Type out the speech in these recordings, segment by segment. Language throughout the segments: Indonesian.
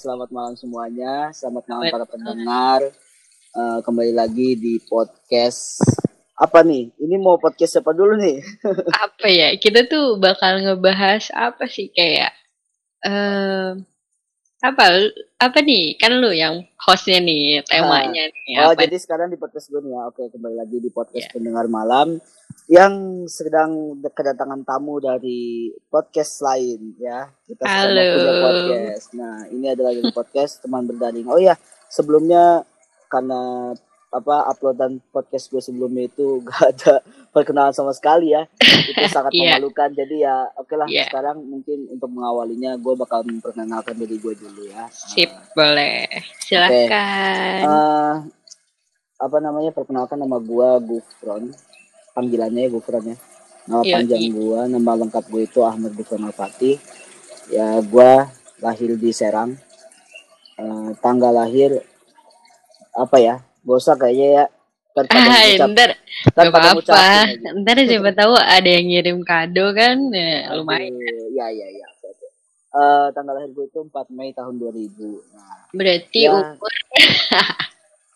selamat malam semuanya. Selamat malam para pendengar. Uh, kembali lagi di podcast apa nih? Ini mau podcast siapa dulu nih? apa ya? Kita tuh bakal ngebahas apa sih kayak uh, apa apa nih? Kan lu yang hostnya nih, temanya nih. Oh, apa? jadi sekarang di podcast gue nih ya. Oke, kembali lagi di podcast yeah. pendengar malam yang sedang kedatangan tamu dari podcast lain ya. Kita Halo. punya podcast. Nah, ini adalah dari podcast teman berdaring. Oh ya, sebelumnya karena apa uploadan podcast gue sebelumnya itu gak ada perkenalan sama sekali ya itu sangat yeah. memalukan jadi ya oke okay lah yeah. sekarang mungkin untuk mengawalinya gue bakal memperkenalkan diri gue dulu ya sip uh, boleh silakan okay. uh, apa namanya perkenalkan nama gue Gufron panggilannya ya Gufron ya. Nama Yo, panjang gue nama lengkap gue itu Ahmad Gufron Alfati ya gue lahir di Serang. Uh, tanggal lahir apa ya usah kayaknya ya. Ntar ah, ntar. gak apa-apa. ntar siapa tahu ada yang ngirim kado kan? Ya, lumayan. ya ya ya. Uh, tanggal lahir gue itu 4 Mei tahun 2000 nah, berarti ya, umur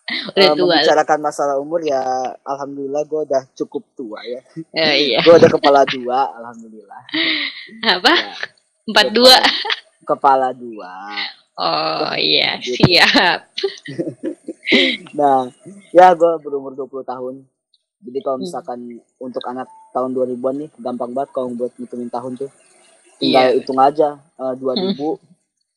udah uh, tua membicarakan masalah umur ya alhamdulillah gue udah cukup tua ya, ya iya. gue udah kepala dua alhamdulillah. Apa? Ya, empat dua? Kepala dua. Oh iya. gitu. siap. Nah ya gue berumur 20 tahun. Jadi kalau hmm. misalkan hmm. untuk anak tahun 2000-an nih gampang banget kalau buat ngitungin tahun tuh. Tinggal yeah. hitung aja uh, 2000 hmm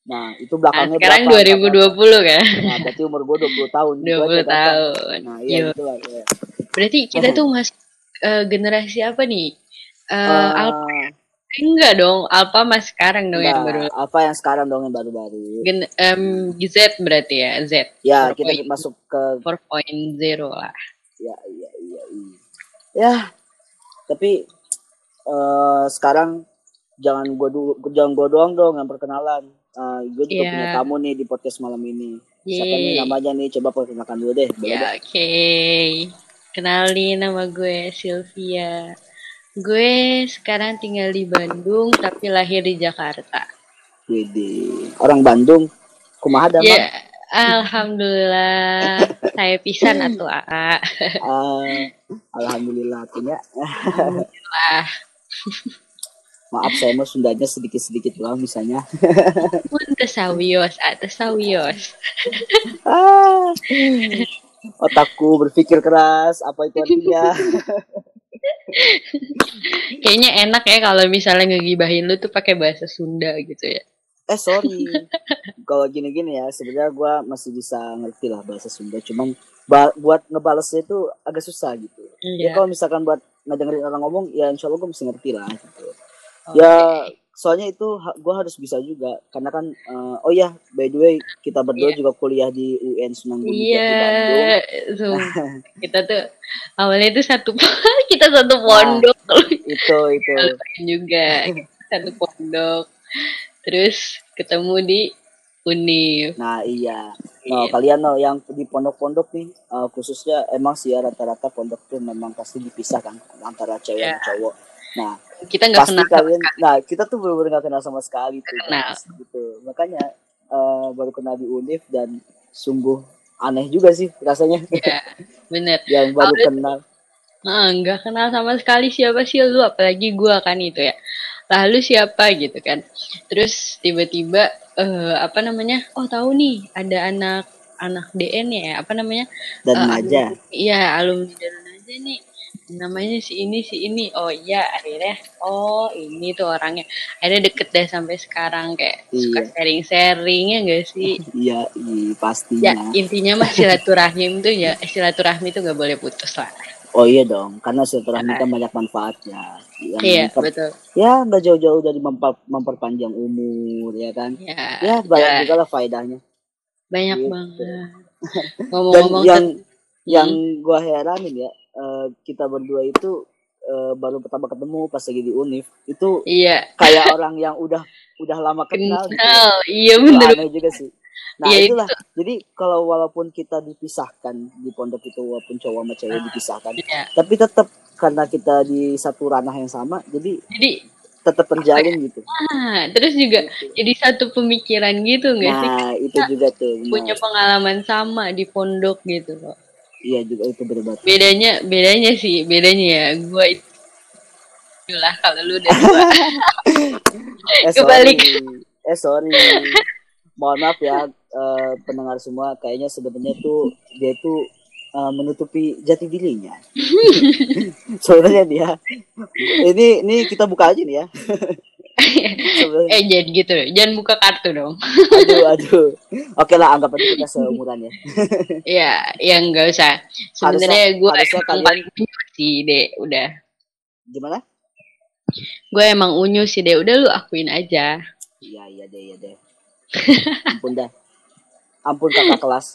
Nah, itu belakangnya nah, sekarang berapa? 2020 kan? Nah, berarti umur gue 20 tahun. 20 tahun. Nah, iya itu lah. Ya. Berarti kita tuh mas uh, generasi apa nih? Uh, uh, Alpha. Enggak dong, Alpha mas sekarang dong yang baru. Alpha yang sekarang dong yang baru-baru. Gen um, Z berarti ya, Z. Ya, kita point, masuk ke 4.0 lah. Ya, iya, iya, iya. Ya, tapi uh, sekarang jangan gua jangan gua doang dong yang perkenalan Uh, gue juga yeah. punya tamu nih di podcast malam ini. Yeay. Siapa nih namanya nih? Coba perkenalkan dulu deh. Ya, yeah, oke. Okay. Kenalin nama gue Sylvia. Gue sekarang tinggal di Bandung tapi lahir di Jakarta. Widi, orang Bandung. Kumaha damang? Yeah. Alhamdulillah, saya pisan atau AA. Uh, alhamdulillah punya. alhamdulillah. Maaf saya mau Sundanya sedikit-sedikit lah misalnya. Pun tesawios, tesawios. ah, otakku berpikir keras, apa itu artinya? Kayaknya enak ya kalau misalnya ngegibahin lu tuh pakai bahasa Sunda gitu ya. Eh sorry, kalau gini-gini ya sebenarnya gue masih bisa ngerti lah bahasa Sunda, cuman buat ngebalesnya itu agak susah gitu. Iya. Ya kalau misalkan buat ngedengerin orang ngomong, ya insya Allah gue mesti ngerti lah gitu. Okay. Ya soalnya itu gue harus bisa juga karena kan uh, oh ya by the way kita berdua yeah. juga kuliah di UN Sunan Gunung yeah. so, kita tuh awalnya itu satu kita satu nah, pondok nah, itu itu juga satu pondok terus ketemu di Uni. Nah iya. Nah, yeah. kalian no yang di pondok-pondok nih uh, khususnya emang sih ya rata-rata pondok tuh memang pasti dipisah kan antara cewek yeah. dan cowok. Nah, kita nggak kenal. Kalian, nah, kita tuh benar-benar nggak kenal sama sekali tuh. Kenal. Gitu. Makanya uh, baru kenal di Unif dan sungguh aneh juga sih rasanya. Iya, bener. Yang baru kenal. Nah, nggak kenal sama sekali siapa sih lu, apalagi gua kan itu ya. Lalu siapa gitu kan. Terus tiba-tiba uh, apa namanya? Oh, tahu nih, ada anak anak DN ya, apa namanya? Dan uh, Maja. Iya, alumni dan Maja nih namanya si ini si ini. Oh iya akhirnya. Oh ini tuh orangnya. Akhirnya deket deh sampai sekarang. Kayak iya. suka sharing sharing ya gak sih? Iya iya pastinya. Ya intinya mah silaturahim tuh ya silaturahmi tuh gak boleh putus lah. Oh iya dong. Karena silaturahmi kan banyak manfaatnya. Yang iya memper, betul. Ya nggak jauh-jauh dari memper, memperpanjang umur ya kan? Ya, ya banyak ya. juga lah faedahnya. Banyak gitu. banget. Ngomong-ngomong yang yang hmm. gua heranin ya Eh, kita berdua itu uh, baru pertama ketemu pas lagi di Unif itu iya. kayak orang yang udah udah lama kenal, gitu. Iya benar. Aneh juga sih. Nah iya, itulah. Itu. Jadi kalau walaupun kita dipisahkan di pondok itu walaupun cowok sama cewek uh, dipisahkan, iya. tapi tetap karena kita di satu ranah yang sama, jadi jadi tetap terjalin gitu ah terus juga gitu. jadi satu pemikiran gitu nggak nah, sih nah itu juga tuh benar. punya pengalaman sama di pondok gitu loh iya juga itu berbeda bedanya bedanya sih bedanya ya gue itu lah kalau lu udah dua. Eh, kebalik. eh sorry. Mohon maaf ya uh, pendengar semua. Kayaknya sebenarnya tuh dia tuh uh, menutupi jati dirinya. Sebenarnya dia. Ini ini kita buka aja nih ya. eh jangan gitu jangan buka kartu dong. aduh aduh. Oke lah anggap aja kita seumuran ya. Iya, ya enggak usah. Sebenarnya gue harusnya kalian sih deh, udah. Gimana? Gue emang unyu sih deh, udah lu akuin aja. Iya iya deh iya deh. Ampun dah. Ampun kakak kelas.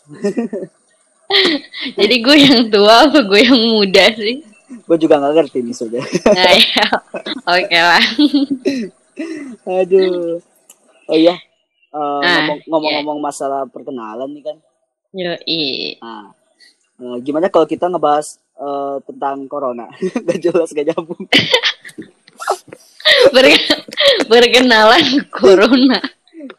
Jadi gue yang tua apa gue yang muda sih? Gue juga gak ngerti nih sudah. Nah, ya. Oke lah. Aduh. Oh iya. Uh, ah, ngomong-ngomong yeah. masalah perkenalan nih kan. Yo, nah, uh, gimana kalau kita ngebahas uh, tentang corona? gak jelas gak nyambung. Berkenalan corona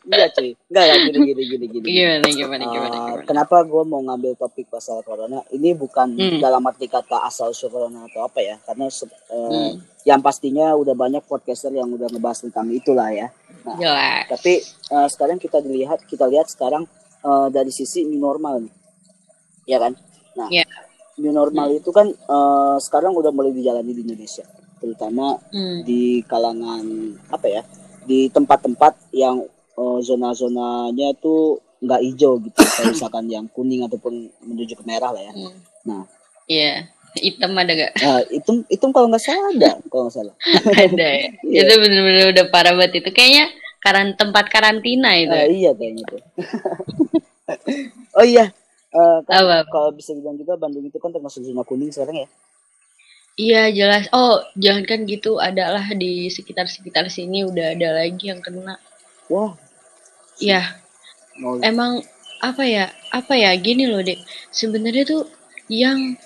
iya cuy enggak ya gini gini gini gini gimana gimana gimana, uh, kenapa gue mau ngambil topik pasal corona ini bukan hmm. dalam arti kata asal usul corona atau apa ya karena uh, hmm. yang pastinya udah banyak podcaster yang udah ngebahas tentang itulah ya nah, Jelas. tapi uh, sekarang kita dilihat kita lihat sekarang uh, dari sisi new normal nih ya kan nah yeah. new normal hmm. itu kan uh, sekarang udah mulai dijalani di Indonesia terutama hmm. di kalangan apa ya di tempat-tempat yang uh, zona-zonanya tuh nggak hijau gitu kayak misalkan yang kuning ataupun menuju ke merah lah ya hmm. nah iya yeah. hitam ada gak nah, hitam hitam kalau nggak salah ada kalau nggak salah ada ya yeah. itu benar-benar udah parah banget itu kayaknya karan tempat karantina itu uh, iya kayaknya tuh oh iya uh, kan, kalau bisa bilang juga Bandung itu kan termasuk zona kuning sekarang ya Iya jelas. Oh jangan kan gitu. Adalah di sekitar-sekitar sini udah ada lagi yang kena. Wah ya Mau... emang apa ya apa ya gini loh dek. Sebenarnya tuh yang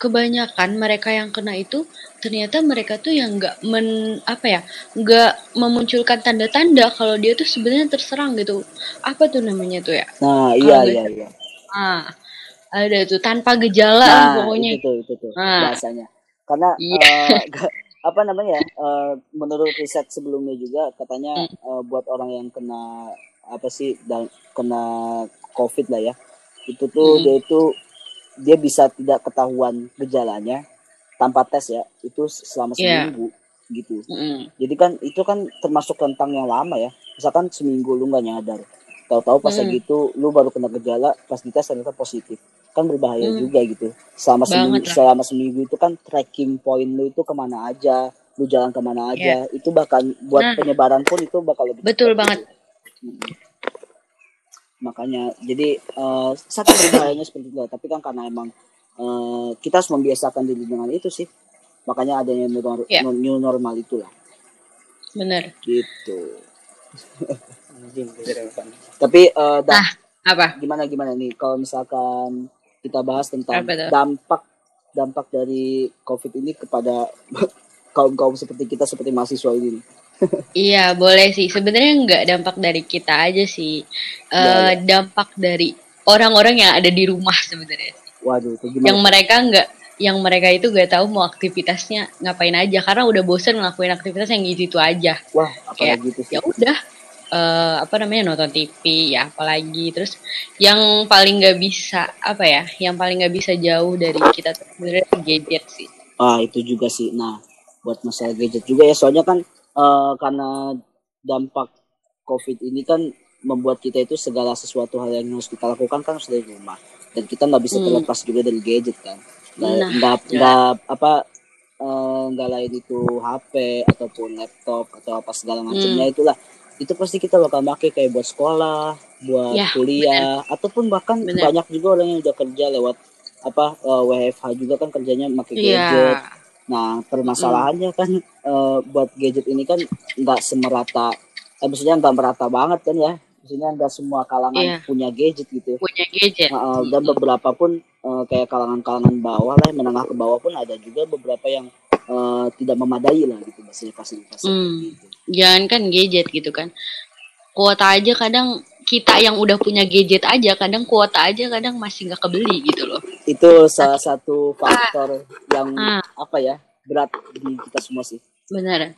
kebanyakan mereka yang kena itu ternyata mereka tuh yang nggak men apa ya nggak memunculkan tanda-tanda kalau dia tuh sebenarnya terserang gitu. Apa tuh namanya tuh ya? Nah iya iya iya. Ah ada tuh tanpa gejala nah, pokoknya. itu tuh itu tuh nah. bahasanya. Karena iya. uh, apa namanya uh, menurut riset sebelumnya juga katanya hmm. uh, buat orang yang kena apa sih dan kena covid lah ya itu tuh hmm. dia itu dia bisa tidak ketahuan gejalanya tanpa tes ya itu selama iya. seminggu yeah. gitu mm. jadi kan itu kan termasuk tentang yang lama ya misalkan seminggu lu nggak nyadar tahu-tahu pas mm. gitu lu baru kena gejala pas dites ternyata positif. Kan berbahaya hmm. juga gitu. Selama seminggu selama seminggu itu kan tracking point lu itu ke mana aja lu jalan ke mana aja yeah. itu bahkan buat nah, penyebaran pun itu bakal lebih betul banget. hmm. makanya jadi uh, sangat berbahayanya seperti itu tapi kan karena emang uh, kita harus membiasakan diri dengan itu sih. Makanya adanya new, yeah. new normal itulah. Benar. Gitu tapi uh, nah, apa gimana gimana nih kalau misalkan kita bahas tentang dampak dampak dari COVID ini kepada kaum kaum seperti kita seperti mahasiswa ini. iya boleh sih sebenarnya nggak dampak dari kita aja sih uh, ya, ya. dampak dari orang-orang yang ada di rumah sebenarnya. Waduh, gimana? Yang mereka nggak yang mereka itu gak tahu mau aktivitasnya ngapain aja karena udah bosen ngelakuin aktivitas yang gitu, -gitu aja. Wah, kayak gitu Ya udah, uh, apa namanya nonton TV ya apalagi terus yang paling nggak bisa apa ya yang paling nggak bisa jauh dari kita sebenarnya gadget sih ah itu juga sih nah buat masalah gadget juga ya soalnya kan uh, karena dampak covid ini kan membuat kita itu segala sesuatu hal yang harus kita lakukan kan sudah di rumah dan kita nggak bisa hmm. terlepas hmm. juga dari gadget kan nggak nah, nggak ya. apa eh, nggak uh, lain itu HP ataupun laptop atau apa segala macamnya hmm. itulah itu pasti kita bakal pakai kayak buat sekolah, buat ya, kuliah, bener. ataupun bahkan bener. banyak juga orang yang udah kerja lewat apa uh, eh, WFH juga kan kerjanya pakai ya. gadget. Nah permasalahannya mm. kan uh, buat gadget ini kan nggak semerata, eh, maksudnya nggak merata banget kan ya. maksudnya nggak semua kalangan yeah. punya gadget gitu punya gadget uh, dan beberapa pun uh, kayak kalangan-kalangan bawah lah menengah ke bawah pun ada juga beberapa yang uh, tidak memadai lah gitu fasilitas hmm. gitu. Jangan kan gadget gitu kan. Kuota aja kadang kita yang udah punya gadget aja kadang kuota aja kadang masih nggak kebeli gitu loh. Itu salah satu faktor ah. yang ah. apa ya berat di kita semua sih. Benar.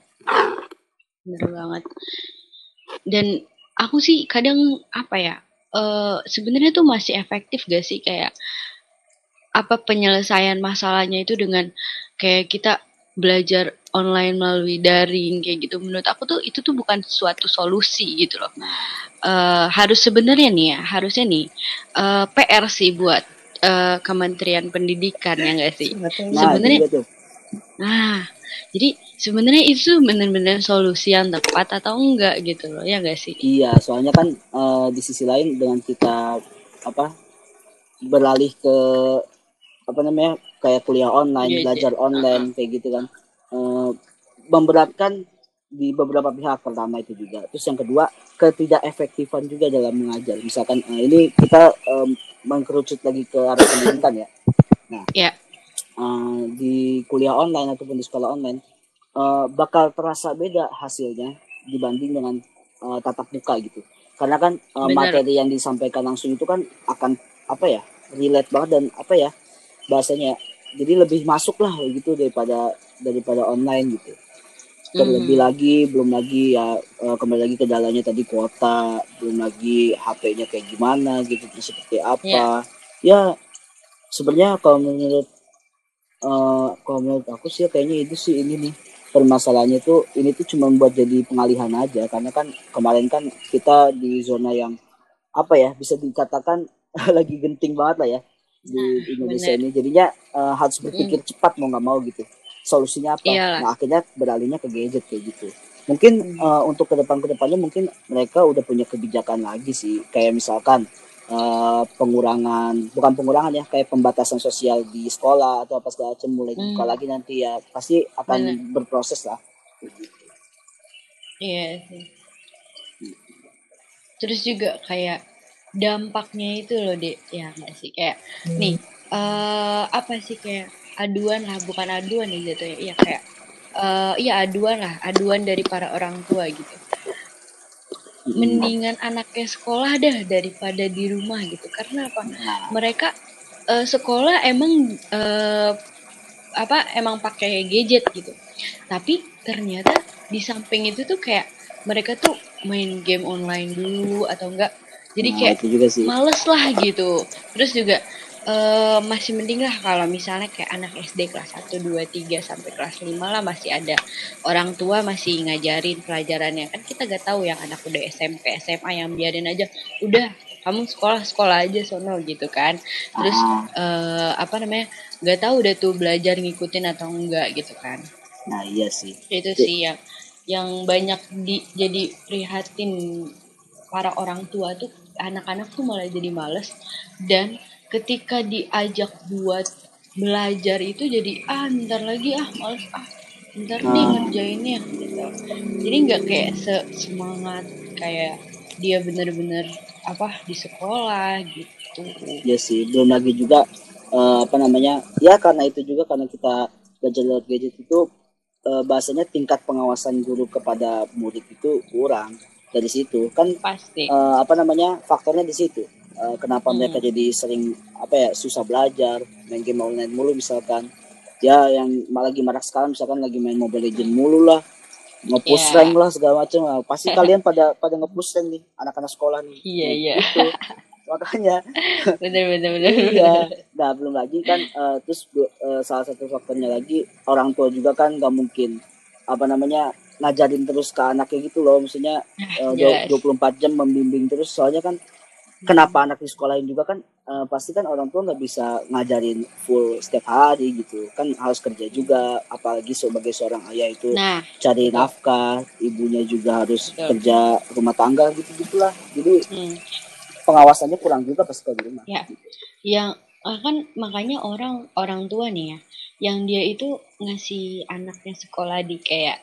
Benar banget. Dan aku sih kadang apa ya uh, sebenarnya tuh masih efektif gak sih kayak apa penyelesaian masalahnya itu dengan kayak kita belajar online melalui daring kayak gitu. Menurut aku tuh itu tuh bukan suatu solusi gitu loh. Uh, harus sebenarnya nih ya harusnya nih uh, eh, PR sih buat uh, Kementerian Pendidikan ya enggak sih? Nah, sebenarnya nah jadi sebenarnya itu benar-benar solusi yang tepat atau enggak gitu loh ya enggak sih? Iya soalnya kan uh, di sisi lain dengan kita apa beralih ke apa namanya kayak kuliah online yeah, iya. belajar yeah. online kayak gitu kan uh, memberatkan di beberapa pihak. Pertama itu juga. Terus yang kedua ketidak efektifan juga dalam mengajar. Misalkan uh, ini kita um, mengkerucut lagi ke arah pendidikan ya. Nah yeah. uh, di kuliah online ataupun di sekolah online uh, bakal terasa beda hasilnya dibanding dengan uh, tatap muka gitu. Karena kan uh, materi yang disampaikan langsung itu kan akan apa ya relate banget dan apa ya bahasanya. Jadi lebih masuk lah gitu daripada daripada online gitu terlebih mm. lagi belum lagi ya uh, kembali lagi ke dalamnya tadi kuota belum lagi HP-nya kayak gimana gitu seperti apa yeah. ya sebenarnya kalau menurut uh, kalau menurut aku sih kayaknya itu sih ini nih permasalahannya itu ini tuh cuma buat jadi pengalihan aja karena kan kemarin kan kita di zona yang apa ya bisa dikatakan lagi genting banget lah ya di nah, Indonesia bener. ini jadinya uh, harus berpikir mm. cepat mau nggak mau gitu solusinya apa Iyalah. nah akhirnya beralihnya ke gadget kayak gitu mungkin mm. uh, untuk ke depan ke depannya mungkin mereka udah punya kebijakan lagi sih kayak misalkan uh, pengurangan bukan pengurangan ya kayak pembatasan sosial di sekolah atau apa segala macam mulai hmm. buka lagi nanti ya pasti akan Bener. berproses lah. Iya sih. Terus juga kayak dampaknya itu loh dek ya nggak sih kayak hmm. nih uh, apa sih kayak aduan lah bukan aduan nih gitu ya. Kayak uh, iya aduan lah aduan dari para orang tua gitu. Mendingan anaknya sekolah dah daripada di rumah gitu. Karena apa? Nah. mereka uh, sekolah emang uh, apa emang pakai gadget gitu. Tapi ternyata di samping itu tuh kayak mereka tuh main game online dulu atau enggak. Jadi nah, kayak juga sih. males lah gitu. Terus juga uh, masih mending lah kalau misalnya kayak anak SD kelas 1, 2, 3 sampai kelas 5 lah masih ada. Orang tua masih ngajarin pelajarannya. Kan kita gak tahu yang anak udah SMP SMA yang biarin aja. Udah kamu sekolah sekolah aja sono gitu kan. Terus uh, apa namanya gak tahu udah tuh belajar ngikutin atau enggak gitu kan. Nah iya sih. Itu sih yang yang banyak di jadi prihatin para orang tua tuh anak-anak tuh malah jadi males dan ketika diajak buat belajar itu jadi ah ntar lagi ah males ah ntar nih ah. ngerjainnya gitu. Jadi nggak kayak se semangat kayak dia bener-bener apa di sekolah gitu. Ya sih belum lagi juga uh, apa namanya ya karena itu juga karena kita belajar lewat gadget itu uh, bahasanya tingkat pengawasan guru kepada murid itu kurang dari situ. Kan pasti. uh, apa namanya faktornya di situ uh, kenapa hmm. mereka jadi sering apa ya susah belajar main game online mulu misalkan. Ya yang lagi marak sekarang misalkan lagi main Mobile Legend mulu lah. Ngepush yeah. rank lah segala macam nah, pasti kalian pada pada ngepush rank nih anak-anak sekolah nih. Iya yeah, iya. Gitu. makanya. Bener bener bener iya. nah belum lagi kan uh, terus uh, salah satu faktornya lagi orang tua juga kan nggak mungkin apa namanya ngajarin terus ke anaknya gitu loh. Maksudnya uh, yes. 24 jam membimbing terus. Soalnya kan kenapa anak di sekolahin juga kan uh, pasti kan orang tua nggak bisa ngajarin full setiap hari gitu kan harus kerja juga apalagi sebagai seorang ayah itu nah, cari betul. nafkah ibunya juga harus betul. kerja rumah tangga gitu gitulah jadi hmm. pengawasannya kurang juga pas ke rumah ya yang uh, kan makanya orang orang tua nih ya yang dia itu ngasih anaknya sekolah di kayak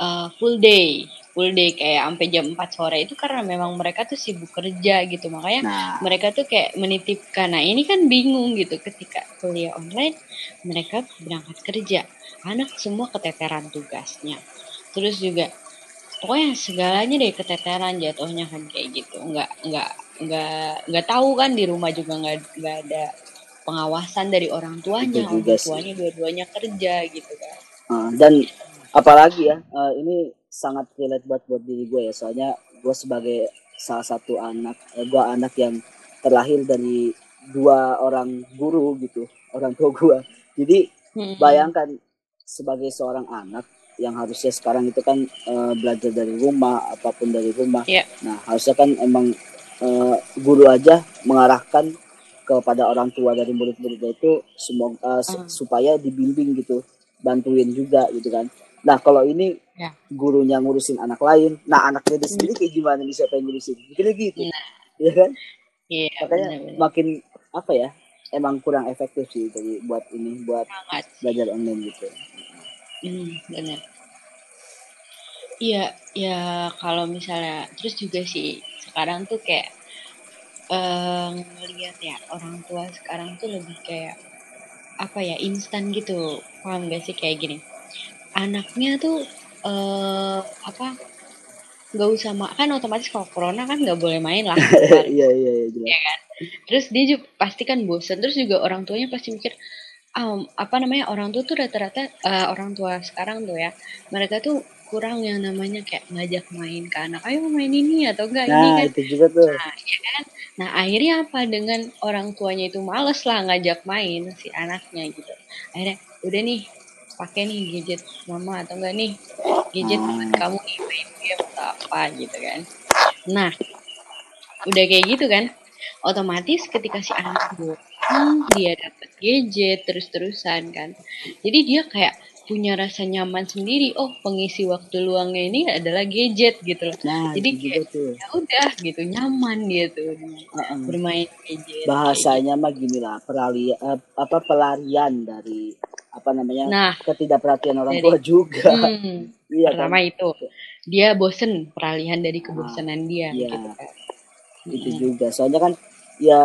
uh, full day. Full day kayak sampai jam 4 sore itu karena memang mereka tuh sibuk kerja gitu. Makanya nah. mereka tuh kayak menitipkan nah ini kan bingung gitu. Ketika kuliah online mereka berangkat kerja. Anak semua keteteran tugasnya. Terus juga pokoknya segalanya deh keteteran jatuhnya kan kayak gitu. Nggak nggak nggak nggak tahu kan di rumah juga nggak nggak ada pengawasan dari orang tuanya. Orang tuanya dua-duanya kerja gitu kan. Uh, dan apalagi ya uh, ini sangat relate buat buat diri gue ya soalnya gue sebagai salah satu anak eh, gue anak yang terlahir dari dua orang guru gitu orang tua gue jadi hmm. bayangkan sebagai seorang anak yang harusnya sekarang itu kan uh, belajar dari rumah apa pun dari rumah yeah. nah harusnya kan emang uh, guru aja mengarahkan kepada orang tua dari murid-muridnya itu semoga uh, uh. supaya dibimbing gitu bantuin juga gitu kan Nah kalau ini ya. gurunya ngurusin anak lain, nah anaknya dia sendiri kayak gimana nih siapa yang ngurusin? Mungkin gitu, ya kan? Iya. Makanya bener -bener. makin apa ya? Emang kurang efektif sih jadi buat ini buat Sangat. belajar online gitu. Hmm, benar. Iya, ya kalau misalnya terus juga sih sekarang tuh kayak uh, ngelihat ya orang tua sekarang tuh lebih kayak apa ya instan gitu paham gak sih kayak gini anaknya tuh uh, apa nggak usah mak kan otomatis kalau corona kan nggak boleh main lah. Iya iya iya ya kan? Terus dia juga pasti kan bosan terus juga orang tuanya pasti mikir um, apa namanya orang tua tuh rata-rata uh, orang tua sekarang tuh ya mereka tuh kurang yang namanya kayak ngajak main ke anak ayo main ini atau enggak nah, ini kan? itu juga tuh. Nah, ya kan? Nah akhirnya apa? Dengan orang tuanya itu males lah ngajak main si anaknya gitu. Akhirnya udah nih pakai nih gadget mama atau enggak nih gadget buat kamu nih main game atau apa gitu kan. Nah udah kayak gitu kan otomatis ketika si anak bosan dia dapat gadget terus-terusan kan. Jadi dia kayak punya rasa nyaman sendiri oh pengisi waktu luangnya ini adalah gadget gitu loh. Nah, jadi kayak ya udah gitu nyaman dia tuh uh -uh. bermain gadget bahasanya mah gini lah pelarian apa pelarian dari apa namanya nah, ketidakperhatian orang jadi, tua juga. Hmm, iya pertama kan? itu dia bosen peralihan dari kebosanan nah, dia iya, gitu kan. Itu hmm. juga. Soalnya kan ya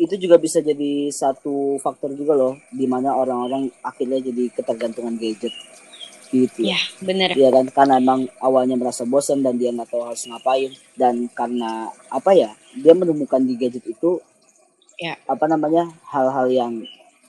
itu juga bisa jadi satu faktor juga loh di mana orang-orang akhirnya jadi ketergantungan gadget gitu ya benar ya kan karena emang awalnya merasa bosan dan dia nggak tahu harus ngapain dan karena apa ya dia menemukan di gadget itu ya apa namanya hal-hal yang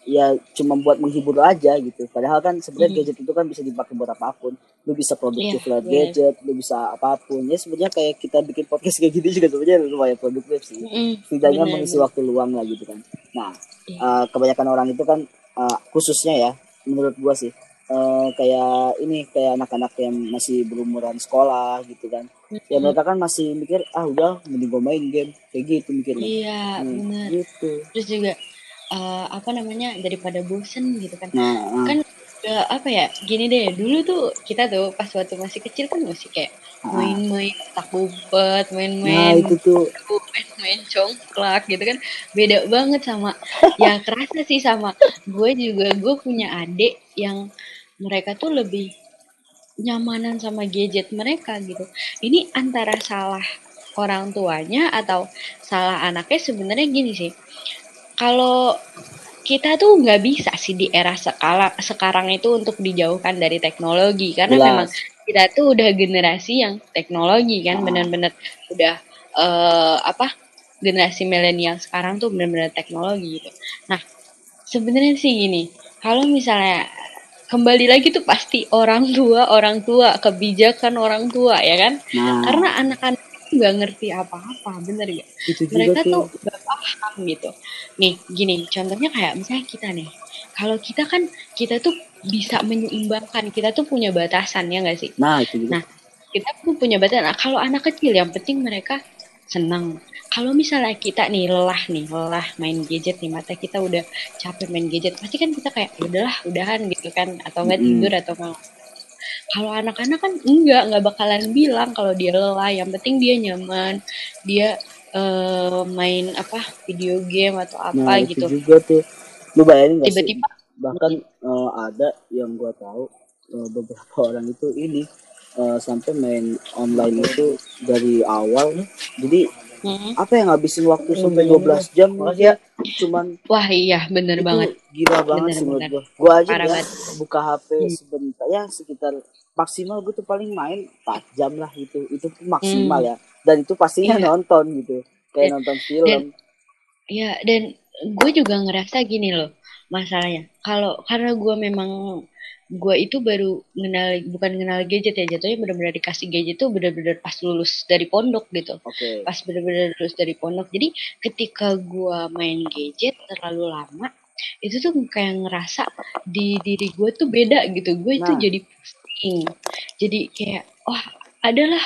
ya cuma buat menghibur aja gitu. Padahal kan sebenarnya mm. gadget itu kan bisa dipakai buat apa pun. Lu bisa produktif yeah, lewat yeah. gadget, lu bisa apa pun. Ya sebenarnya kayak kita bikin podcast kayak gini juga sebenarnya lumayan produktif sih. Mm, Setidaknya mengisi waktu luang lah gitu kan. Nah, yeah. uh, kebanyakan orang itu kan uh, khususnya ya menurut gua sih uh, kayak ini kayak anak-anak yang masih berumuran sekolah gitu kan. Mm-hmm. Ya mereka kan masih mikir ah udah mending gue main game kayak gitu mikirnya. Iya, hmm, benar. Gitu. Terus juga uh, apa namanya daripada bosen gitu kan. Nah, kan uh, apa ya gini deh dulu tuh kita tuh pas waktu masih kecil kan masih kayak main-main tak umpet main-main nah, itu tuh. main-main congklak gitu kan. Beda banget sama ya kerasa sih sama gue juga. Gue punya adik yang mereka tuh lebih nyamanan sama gadget mereka gitu. Ini antara salah orang tuanya atau salah anaknya sebenarnya gini sih kalau kita tuh nggak bisa sih di era skala sekarang itu untuk dijauhkan dari teknologi karena Jelas. memang kita tuh udah generasi yang teknologi kan ah. benar-benar udah uh, apa generasi milenial sekarang tuh benar-benar teknologi gitu. Nah sebenarnya sih gini kalau misalnya kembali lagi tuh pasti orang tua orang tua kebijakan orang tua ya kan nah. karena anak-anak nggak ngerti apa-apa bener ya? Itu mereka tuh nggak paham gitu. Nih gini contohnya kayak misalnya kita nih kalau kita kan kita tuh bisa menyeimbangkan kita tuh punya batasan ya nggak sih? Nah itu juga. nah kita pun punya batasan. Nah, kalau anak kecil yang penting mereka senang. Kalau misalnya kita nih lelah nih lelah main gadget nih mata kita udah capek main gadget pasti kan kita kayak ya udahlah udahan gitu kan? Atau nggak tidur atau nggak kalau anak-anak kan enggak, nggak bakalan bilang kalau dia lelah. Yang penting dia nyaman, dia uh, main apa video game atau apa nah, gitu. Itu juga tuh. Lu bayangin gak Tiba-tiba bahkan uh, ada yang gua tahu uh, beberapa orang itu ini uh, sampai main online itu dari awal jadi hmm. apa yang ngabisin waktu sampai 12 jam? Ya cuman wah iya bener banget. gila banget bener, sih menurut gua. Gua aja ya, buka HP hmm. sebentar ya sekitar maksimal gue tuh paling main 4 jam lah gitu. Itu maksimal hmm. ya. Dan itu pastinya yeah. nonton gitu. Kayak dan, nonton film. dan, ya dan gue juga ngerasa gini loh masalahnya. Kalau karena gue memang gue itu baru kenal bukan kenal gadget ya jatuhnya benar-benar dikasih gadget tuh benar-benar pas lulus dari pondok gitu. Okay. pas benar-benar lulus dari pondok. Jadi ketika gue main gadget terlalu lama itu tuh kayak ngerasa di diri gue tuh beda gitu. Gue nah. itu jadi pusing. Jadi kayak wah adalah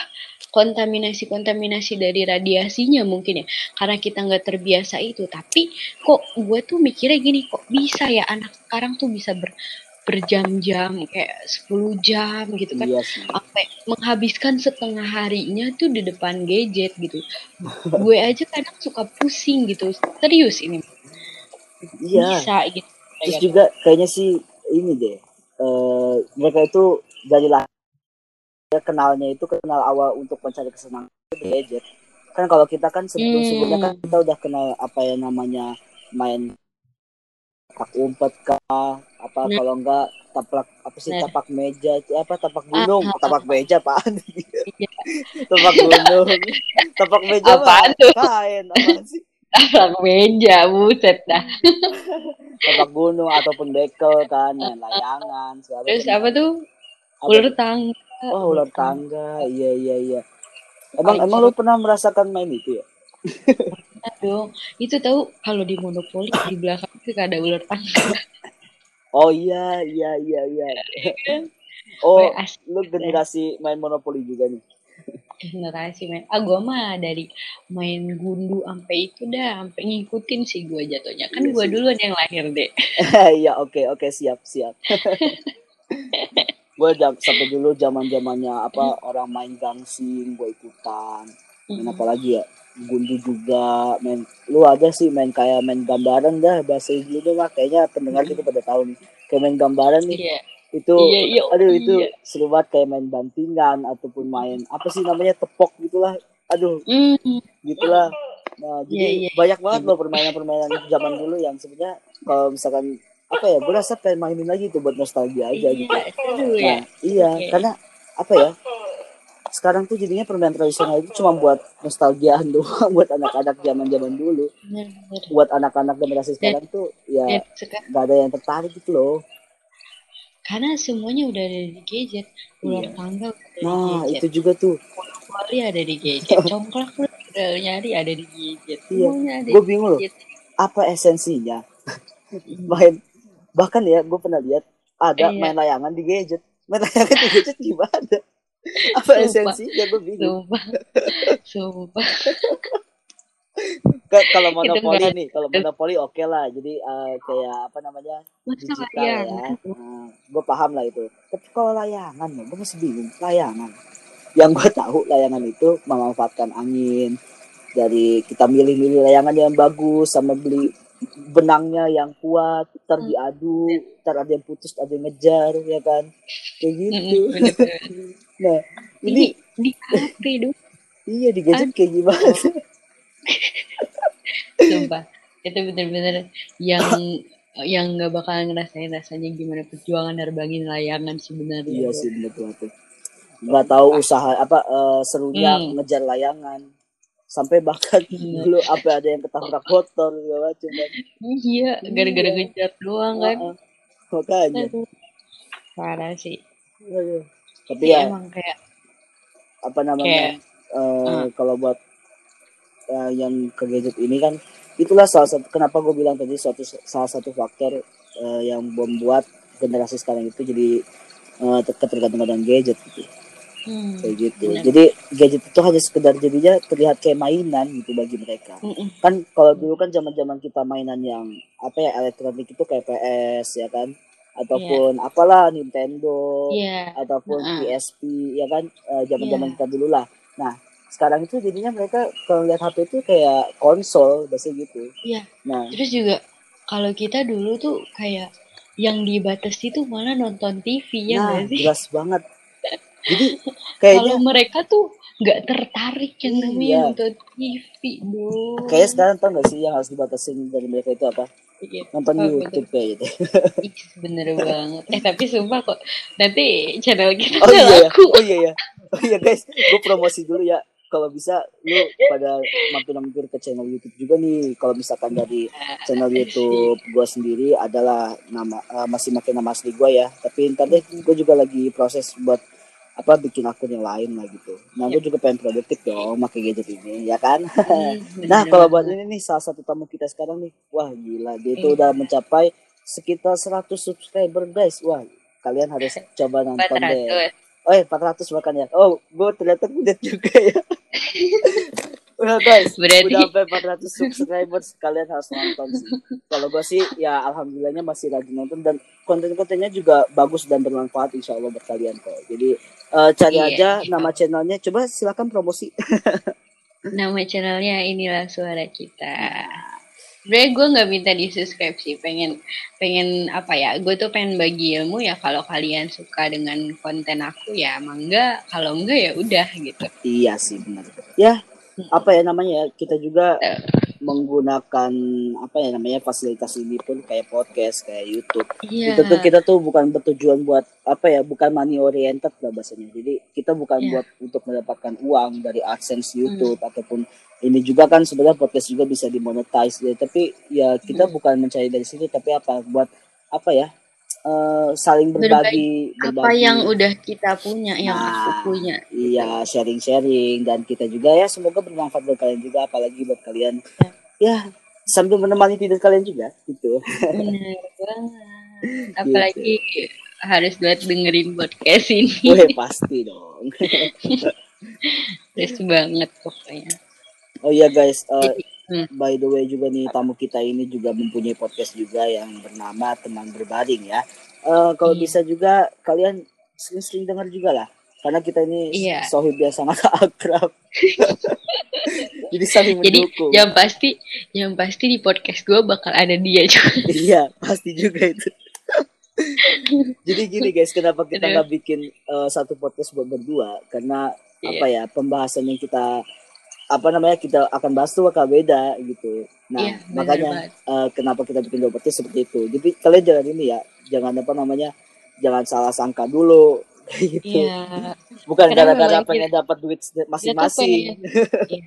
kontaminasi-kontaminasi dari radiasinya mungkin ya. Karena kita nggak terbiasa itu. Tapi kok gue tuh mikirnya gini kok bisa ya anak sekarang tuh bisa ber berjam-jam kayak 10 jam gitu kan. Iya sampai menghabiskan setengah harinya tuh di depan gadget gitu. Gue aja kadang suka pusing gitu. Serius ini. Iya. Bisa gitu. Terus juga kayaknya sih ini deh uh, mereka itu dari lah kenalnya itu kenal awal untuk mencari kesenangan di gadget. Kan kalau kita kan sebelum hmm. sebelumnya kan kita udah kenal apa ya namanya main umpet kah apa nah. kalau enggak tapak apa sih nah. tapak meja apa tapak ah, gunung? Ah, tapak ah, meja pak iya. tapak gunung. Tapak meja apaan tuh? Kain apa sih? Tapak meja buset dah. Tapak gunung ataupun bekel kan main layangan terus apa tuh? Ular tangga. Oh ular tangga. Iya iya iya. Emang emang lu pernah merasakan main itu ya? Dong. Itu tahu kalau di monopoli di belakang itu ada ular tangga oh iya iya iya iya. Oh lu generasi main monopoli juga nih. Generasi main. Ah gue mah dari main gundu sampai itu dah sampai ngikutin sih gue jatuhnya. Kan iya gue duluan yang lahir deh iya oke okay, oke okay, siap siap. Gue jam sampai dulu zaman zamannya apa orang main gangsing gue ikutan. Main apa lagi ya gundu juga main lu ada sih main kayak main gambaran dah bahasa Inggris itu mah kayaknya pendengar kita pada tahu nih kayak main gambaran nih yeah. itu yeah, yeah, aduh yeah. itu seru banget kayak main bantingan ataupun main apa sih namanya tepok gitulah aduh mm. gitulah nah jadi yeah, yeah. banyak banget loh permainan-permainan zaman dulu yang sebenarnya kalau misalkan apa ya gue rasa pengen mainin lagi tuh buat nostalgia aja gitu ya. nah iya okay. karena apa ya sekarang tuh jadinya permainan tradisional itu cuma buat nostalgia doang buat anak-anak zaman zaman dulu buat anak-anak generasi sekarang tuh ya nggak ada yang tertarik gitu loh. Karena semuanya udah ada di gadget ular iya. tangga udah nah di gadget. itu juga tuh. Kali ada di gadget congklak udah nyari ada di gadget. Iya. gue bingung loh apa esensinya? Main bahkan ya gue pernah lihat ada iya. main layangan di gadget. Main layangan di gadget gimana apa esensi? Ya gue bingung. Sumpah. Sumpah. Kalau monopoli nih kalau monopoli oke okay lah. Jadi uh, kayak apa namanya? Digital ya. uh, gue paham lah itu. Tapi kalau layangan gue masih bingung. Layangan. Yang gue tahu layangan itu memanfaatkan angin. Dari kita milih-milih layangan yang bagus sama beli benangnya yang kuat ntar hmm. diadu ntar ada yang putus ada yang ngejar ya kan? Kayak gitu. nah ini di, di dong iya di gadget kayak gimana? Sumpah itu bener-bener yang yang nggak bakal ngerasain rasanya gimana perjuangan nerbangin layangan sebenarnya. Iya sih bener nggak tahu usaha apa uh, serunya hmm. ngejar layangan sampai bahkan iya. dulu apa ada yang ketabrak motor segala macam kan iya gara-gara iya. ngejar doang kan uh, makanya parah sih Aduh. tapi ya, ya emang kayak apa namanya kayak, uh, uh. kalau buat uh, yang ke gadget ini kan itulah salah satu kenapa gue bilang tadi suatu salah satu faktor uh, yang membuat generasi sekarang itu jadi uh, ketergantungan dengan gadget gitu hmm, kayak gitu bener. jadi gadget itu hanya sekedar jadinya terlihat kayak mainan gitu bagi mereka mm kan kalau dulu kan zaman zaman kita mainan yang apa ya elektronik itu kayak PS ya kan ataupun yeah. apalah Nintendo yeah. ataupun uh -uh. PSP ya kan eh, zaman zaman uh, yeah. kita dulu lah nah sekarang itu jadinya mereka kalau lihat HP itu kayak konsol bahasa gitu iya yeah. nah terus juga kalau kita dulu tuh kayak yang dibatasi tuh malah nonton TV ya nah, sih? jelas banget jadi kayaknya kalau mereka tuh nggak tertarik yang namanya Iya. nonton TV dong kayak sekarang tau gak sih yang harus dibatasin dari mereka itu apa? Iya. nonton Oh, YouTube kayak gitu. Ih, bener banget. Eh tapi sumpah kok nanti channel kita oh iya ya laku. Oh iya ya oh iya guys. Gue promosi dulu ya. Kalau bisa lu pada mampir-mampir ke channel YouTube juga nih. Kalau misalkan dari channel YouTube gue sendiri adalah nama eh, masih pakai nama asli gue ya. Tapi ntar deh gue juga lagi proses buat apa bikin akun yang lain lah gitu nah gue juga pengen produktif dong pakai gadget ini ya kan Hmm, nah kalau buat ini nih salah satu tamu kita sekarang nih wah gila dia itu Iya. udah mencapai sekitar 100 subscriber guys wah kalian harus coba nonton deh 400 Oh ya 400 bahkan ya. Oh, gue ternyata udah juga ya. Udah guys, Berarti- udah sampai 400 subscribers kalian harus nonton sih. Kalau gue sih ya alhamdulillahnya masih rajin nonton dan konten-kontennya juga bagus dan bermanfaat insya Allah buat kalian kok. Jadi eh, cari Iya, aja iya. nama channelnya. Coba silakan promosi. nama channelnya inilah suara kita Sebenernya gue nggak minta di subscribe sih. Pengen pengen apa ya? Gue tuh pengen bagi ilmu ya. Kalau kalian suka dengan konten aku ya emang enggak kalau enggak ya udah gitu. Iya sih benar. Ya apa ya namanya ya? Kita juga menggunakan apa ya namanya fasilitas ini pun kayak podcast kayak YouTube. Iya. Itu tuh kita tuh bukan bertujuan buat apa ya bukan money oriented lah bahasanya. Jadi kita bukan Iya. buat untuk mendapatkan uang dari adsense YouTube ataupun ini juga kan sebenarnya podcast juga bisa dimonetize. Ya tapi ya kita bukan mencari dari situ tapi apa buat apa ya eh, saling berbagi, apa berbagi. yang udah kita punya yang Nah, aku punya Iya, sharing-sharing. Dan kita juga ya semoga bermanfaat buat kalian juga apalagi buat kalian. Ya. Sambil menemani tidur kalian juga gitu. banget. Apalagi harus buat dengerin podcast ini. Wih, pasti dong. terus banget pokoknya. Oh iya guys, eh, Hmm. by the way juga nih tamu kita ini juga mempunyai podcast juga yang bernama Teman Berbaring ya. Eh, kalau Iya. bisa juga kalian sering-sering dengar juga lah. Karena kita ini Iya. sohib yang sangat akrab. Jadi saling jadi mendukung. yang pasti yang pasti di podcast gue bakal ada dia juga iya, pasti juga itu. Jadi gini guys, kenapa kita nggak bikin eh, satu podcast buat berdua? Karena Iya. apa ya pembahasan yang kita apa namanya kita akan bahas tuh bakal beda gitu. Nah Iya, benar makanya eh, kenapa kita bikin dua podcast seperti itu. Jadi kalian jangan ini ya, jangan apa namanya, jangan salah sangka dulu gitu. Iya. Bukan Karena gara-gara pengen dapat duit masing-masing. iya.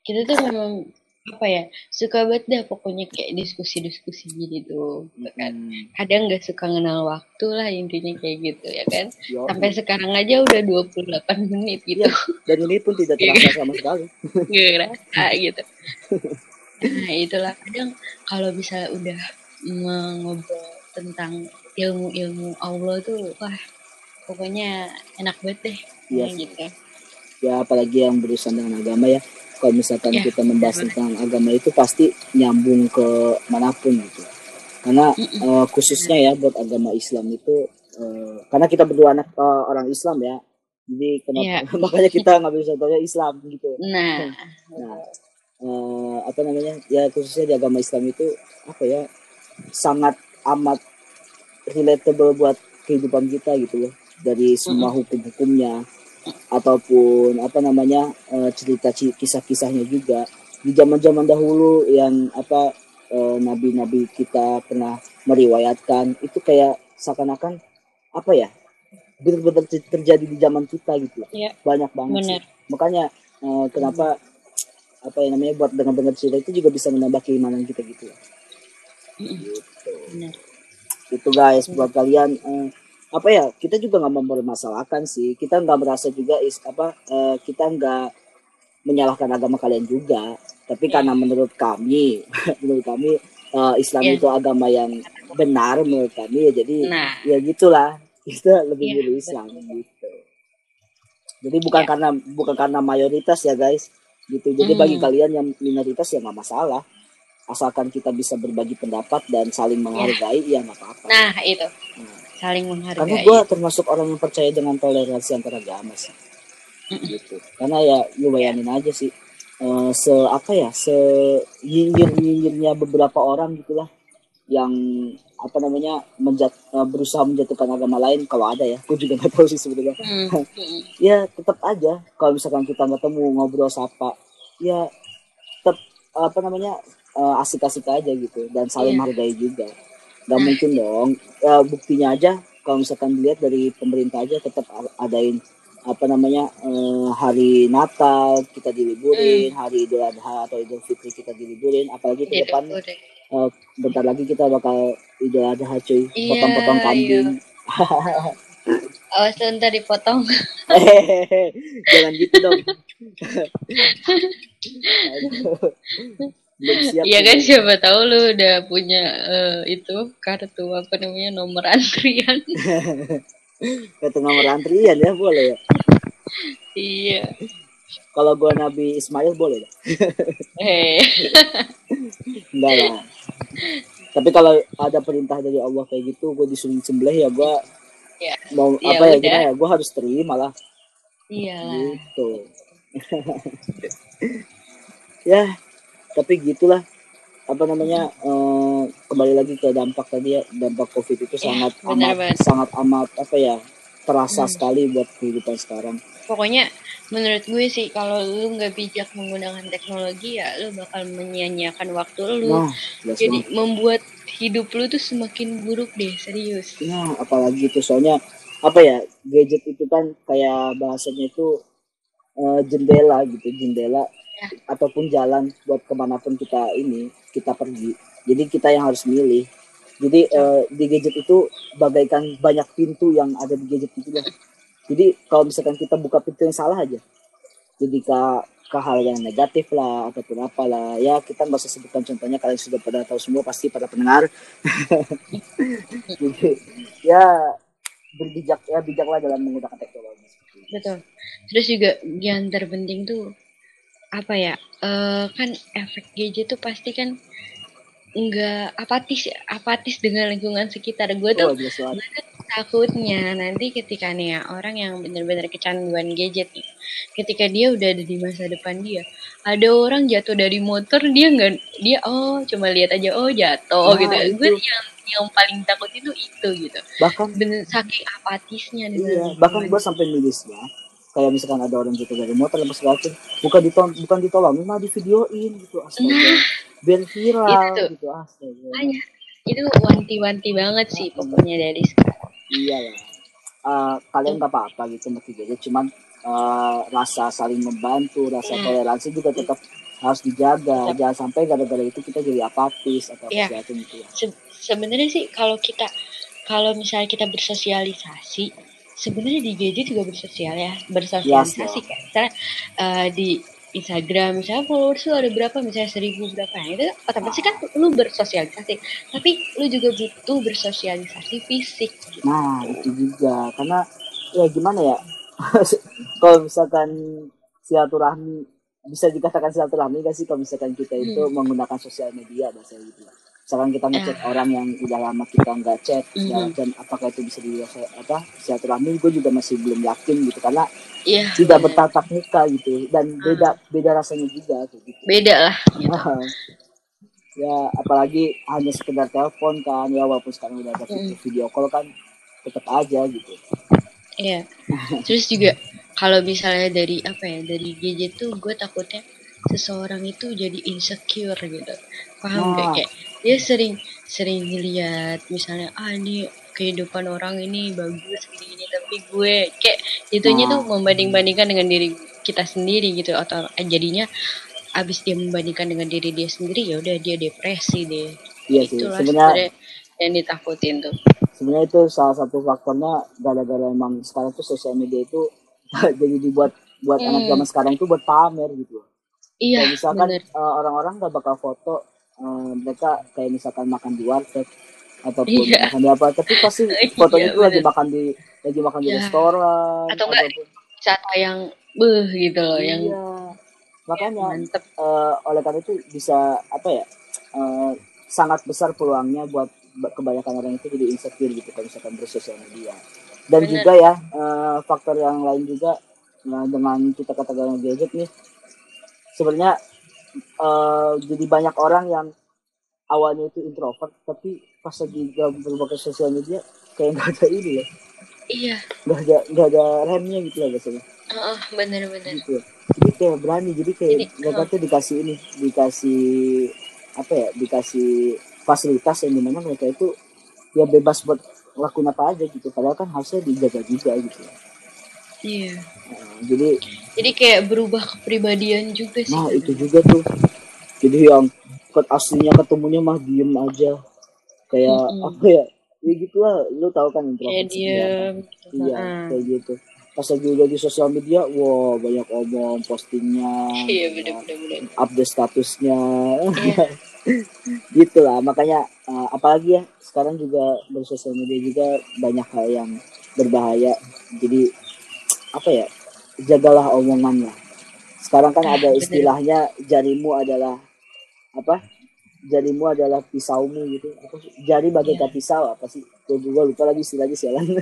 kita tuh memang apa ya suka banget dah pokoknya kayak diskusi-diskusi gitu kan. Hmm, Kadang nggak suka kenal waktu lah intinya kayak gitu ya kan. yo. Sampai sekarang aja udah 28 menit gitu. Iya. Dan ini pun tidak terasa sama sekali. Gak ngerasa gitu. Nah itulah kadang kalau misalnya udah ngobrol tentang ilmu-ilmu Allah tuh wah pokoknya enak banget deh Iya. Kayak gitu. ya apalagi yang berurusan dengan agama ya kalau misalkan Ya, kita membahas tentang agama itu pasti nyambung ke mana pun gitu. Karena eh, khususnya ya buat agama Islam itu eh, karena kita berdua anak eh, orang Islam ya. Jadi kenapa Iya. makanya kita ngambil contohnya Islam gitu. Nah, nah eh, apa namanya ya khususnya di agama Islam itu apa ya sangat amat relatable buat kehidupan kita gitu loh. Dari semua hukum-hukumnya ataupun apa namanya eh, cerita kisah-kisahnya juga di zaman-zaman dahulu yang apa eh, nabi-nabi kita pernah meriwayatkan itu kayak seakan-akan apa ya benar-benar ter- terjadi di zaman kita gitu loh. Iya. banyak banget sih. makanya eh, kenapa apa yang namanya buat dengar-dengar cerita itu juga bisa menambah keimanan kita gitu ya gitu Bener. itu guys buat kalian eh, apa ya kita juga nggak mempermasalahkan sih. Kita nggak merasa juga is apa eh, kita nggak menyalahkan agama kalian juga. Tapi Iya. karena menurut kami menurut kami eh, Islam Iya. itu agama yang benar menurut kami ya jadi Nah, ya gitulah. Kita lebih Iya, milih Islam gitu. Jadi bukan Iya. karena bukan karena mayoritas ya guys gitu. Jadi Hmm. bagi kalian yang minoritas ya nggak masalah. Asalkan kita bisa berbagi pendapat dan saling menghargai ya nggak apa-apa. Nah itu. Nah, saling karena menghargai. gue termasuk orang yang percaya dengan toleransi antar agama sih gitu karena ya lu bayangin aja sih eh, se apa ya se nyinyir nyinyirnya beberapa orang gitulah yang apa namanya menjat, uh, berusaha menjatuhkan agama lain kalau ada ya gue juga nggak tahu sih sebenarnya hmm. ya tetap aja kalau misalkan kita nggak temu ngobrol sapa ya tetap apa namanya uh, asik-asik aja gitu dan saling yeah. menghargai juga nggak mungkin dong ya, buktinya aja kalau misalkan dilihat dari pemerintah aja tetap adain apa namanya uh, hari Natal kita diliburin, hmm. hari Idul Adha atau Idul Fitri kita diliburin, apalagi ke depan uh, bentar lagi kita bakal Idul Adha cuy, iya, potong-potong iya, kambing. Iya. Awas ntar dipotong. Jangan gitu dong. Iya kan siapa tahu lu udah punya uh, itu kartu apa namanya nomor antrian. Kartu nomor antrian ya boleh ya. Iya. Kalau gua Nabi Ismail boleh dah. Eh. Enggak lah. Tapi kalau ada perintah dari Allah kayak gitu, gue disuruh sembelih ya gue ya. mau ya apa ya gimana ya, gue harus terima lah. Iya. Gitu. ya, tapi gitulah apa namanya uh, kembali lagi ke dampak tadi ya dampak covid itu ya, sangat amat banget. sangat amat apa ya terasa hmm. sekali buat kehidupan sekarang pokoknya menurut gue sih kalau lu nggak bijak menggunakan teknologi ya lu bakal menyia-nyiakan waktu lu nah, jadi banget. membuat hidup lu tuh semakin buruk deh serius nah apalagi itu soalnya apa ya gadget itu kan kayak bahasanya itu uh, jendela gitu jendela ya. Ataupun jalan buat ke mana pun kita ini kita pergi. Jadi kita yang harus milih. Jadi uh, di gadget itu bagaikan banyak pintu yang ada di gadget itu ya jadi kalau misalkan kita buka pintu yang salah aja jadi ke ke hal yang negatif lah ataupun apalah. Ya kita nggak usah sebutkan contohnya kalian sudah pada tahu semua pasti pada pendengar. Jadi ya berbijak ya bijaklah dalam menggunakan teknologi. Betul. Terus juga yang terpenting tuh apa ya uh, kan efek gadget tuh pasti kan enggak apatis apatis dengan lingkungan sekitar gue tuh oh, takutnya nanti ketika nih ya orang yang benar-benar kecanduan gadget nih ketika dia udah ada di masa depan dia ada orang jatuh dari motor dia nggak dia oh cuma lihat aja oh jatuh nah, gitu. itu. gue yang yang paling takut itu itu gitu. Bahkan bener saking apatisnya iya, bahkan gue sampai nulisnya kayak misalkan ada orang jatuh dari motor lepas macam bukan ditolong bukan ditolong malah di videoin gitu astaga. Nah, biar viral itu, gitu astaga. Itu wanti-wanti banget sih pokoknya dari sekarang. Iya lah uh, kalian nggak apa-apa gitu meski jadi cuman uh, rasa saling membantu rasa hmm. toleransi juga tetap harus dijaga. Jangan sampai gara-gara itu kita jadi apatis atau ya. apa gitu ya. Se sebenarnya sih kalau kita kalau misalnya kita bersosialisasi sebenarnya di gadget juga bersosial ya bersosialisasi yes, kan misalnya uh, di Instagram misalnya followers lu ada berapa? Misalnya seribu berapa? Nah, itu otomatis kan lu bersosialisasi tapi lu juga butuh bersosialisasi fisik gitu. nah itu juga. Karena ya gimana ya? Kalau misalkan silaturahmi bisa dikatakan silaturahmi gak sih? Kalau misalkan kita itu hmm. menggunakan sosial media bahasa gitu misalkan kita ngechat uh. orang yang udah lama kita nggak chat mm-hmm. dan apakah itu bisa dilihat apa silaturahmi gue juga masih belum yakin gitu karena yeah, tidak bener. bertatap muka gitu dan uh. beda beda rasanya juga gitu beda lah gitu. ya apalagi hanya sekedar telepon kan ya walaupun sekarang udah ada mm. video call kan tetap aja gitu iya yeah. terus juga kalau misalnya dari apa ya dari gadget tuh gue takutnya seseorang itu jadi insecure gitu. Paham nah. kayak dia sering sering lihat misalnya ah ini kehidupan orang ini bagus gini, gini tapi gue kayak itunya nah. tuh membanding-bandingkan dengan diri kita sendiri gitu. Atau eh, jadinya abis dia membandingkan dengan diri dia sendiri ya udah dia depresi deh. Iya sih. Sebenarnya yang ditakutin tuh. Sebenarnya itu salah satu faktornya gara-gara emang sekarang tuh sosial media itu jadi dibuat buat hmm. anak zaman sekarang itu buat pamer gitu iya Kayak misalkan uh, orang-orang gak bakal foto uh, mereka kayak misalkan makan di warteg ataupun iya. makan di apa tapi pasti iya, fotonya iya, itu lagi makan di lagi makan di iya. restoran atau enggak ataupun, wisata yang beh gitu loh iya. yang makanya Mantep. Uh, oleh karena itu bisa apa ya uh, sangat besar peluangnya buat kebanyakan orang itu jadi insecure gitu kalau misalkan bersosial media dan Bener. juga ya uh, faktor yang lain juga nah, dengan kita katakan gadget nih sebenarnya uh, jadi banyak orang yang awalnya itu introvert tapi pas lagi berbagai sosial media kayak nggak ada ini ya. Iya. Nggak ada nggak ada remnya gitu lah biasanya. Oh, bener-bener gitu. Jadi kayak berani jadi kayak mereka tuh dikasih ini dikasih apa ya dikasih fasilitas yang di mana mereka itu ya bebas buat lakuin apa aja gitu. Padahal kan harusnya dijaga juga gitu. Iya. Nah, jadi jadi kayak berubah kepribadian juga sih. Nah itu juga tuh. Jadi yang aslinya ketemunya mah diem aja. Kayak mm -hmm. apa ya? Ya gitu lah lu tahu kan introvert diem gitu. iya uh. kayak gitu. Pas lagi udah di sosial media wow banyak omong postingnya iya bener bener, update statusnya. Yeah. gitu lah makanya uh, apalagi ya sekarang juga bersosial media juga banyak hal yang berbahaya. Jadi apa ya jagalah omongan lah sekarang kan ada istilahnya jarimu adalah apa jarimu adalah pisaumu gitu. Apa jari bagaikan yeah. pisau apa sih? Gue juga lupa lagi istilahnya sialan.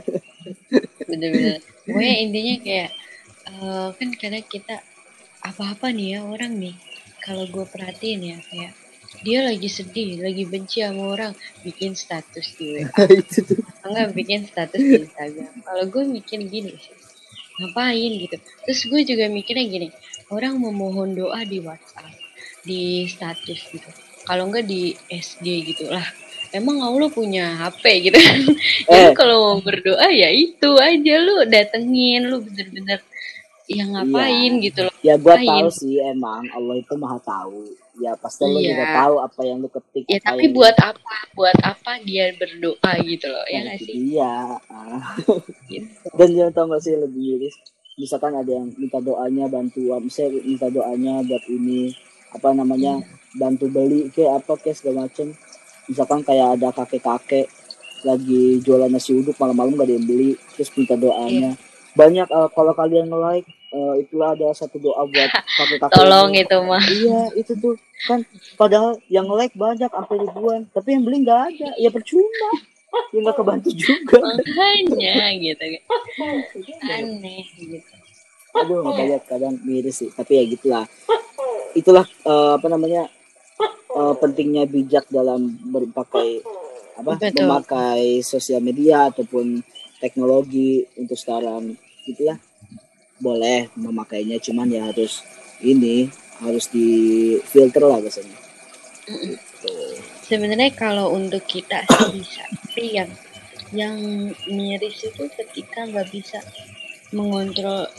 Bener-bener. Pokoknya intinya kayak uh, kan karena kita apa-apa nih ya orang nih. Kalau gue perhatiin ya kayak dia lagi sedih lagi benci sama orang bikin status di WA enggak bikin status di Instagram. Kalau gue mikir gini sih ngapain gitu. Terus gue juga mikirnya gini orang memohon doa di WhatsApp di status gitu. Kalau enggak di SD gitu lah. Emang Allah punya HP gitu. Eh. kalau mau berdoa ya itu aja lu datengin lu bener-bener ya ngapain iya. gitu loh. Ya gua tahu sih emang Allah itu maha tahu. Ya pasti iya. lu juga tahu apa yang lu ketik ya tapi buat lu... apa? Buat apa dia berdoa gitu loh ya nah, ya sih? iya gitu. dan jangan tahu gak sih lebih miris misalkan ada yang minta doanya bantuan misalnya minta doanya buat ini apa namanya hmm. bantu beli ke apa ke segala macem misalkan kayak ada kakek-kakek lagi jualan nasi uduk malam-malam gak ada yang beli terus minta doanya. Yeah. banyak uh, kalau kalian like uh, itulah ada satu doa buat kakek-kakek tolong itu mah. Iya itu tuh. Kan padahal yang like banyak sampai ribuan. Tapi yang beli nggak ada. Ya percuma. Ya nggak kebantu juga. Makanya gitu. Aneh gitu. Aduh makanya kadang miris sih. Tapi ya gitulah. Itulah uh, apa namanya uh, pentingnya bijak dalam berpakai apa Betul. memakai sosial media ataupun teknologi untuk sekarang. Gitu ya boleh memakainya cuman ya harus ini harus di filter lah biasanya gitu. sebenarnya kalau untuk kita sih bisa tapi yang yang miris itu ketika nggak bisa mengontrol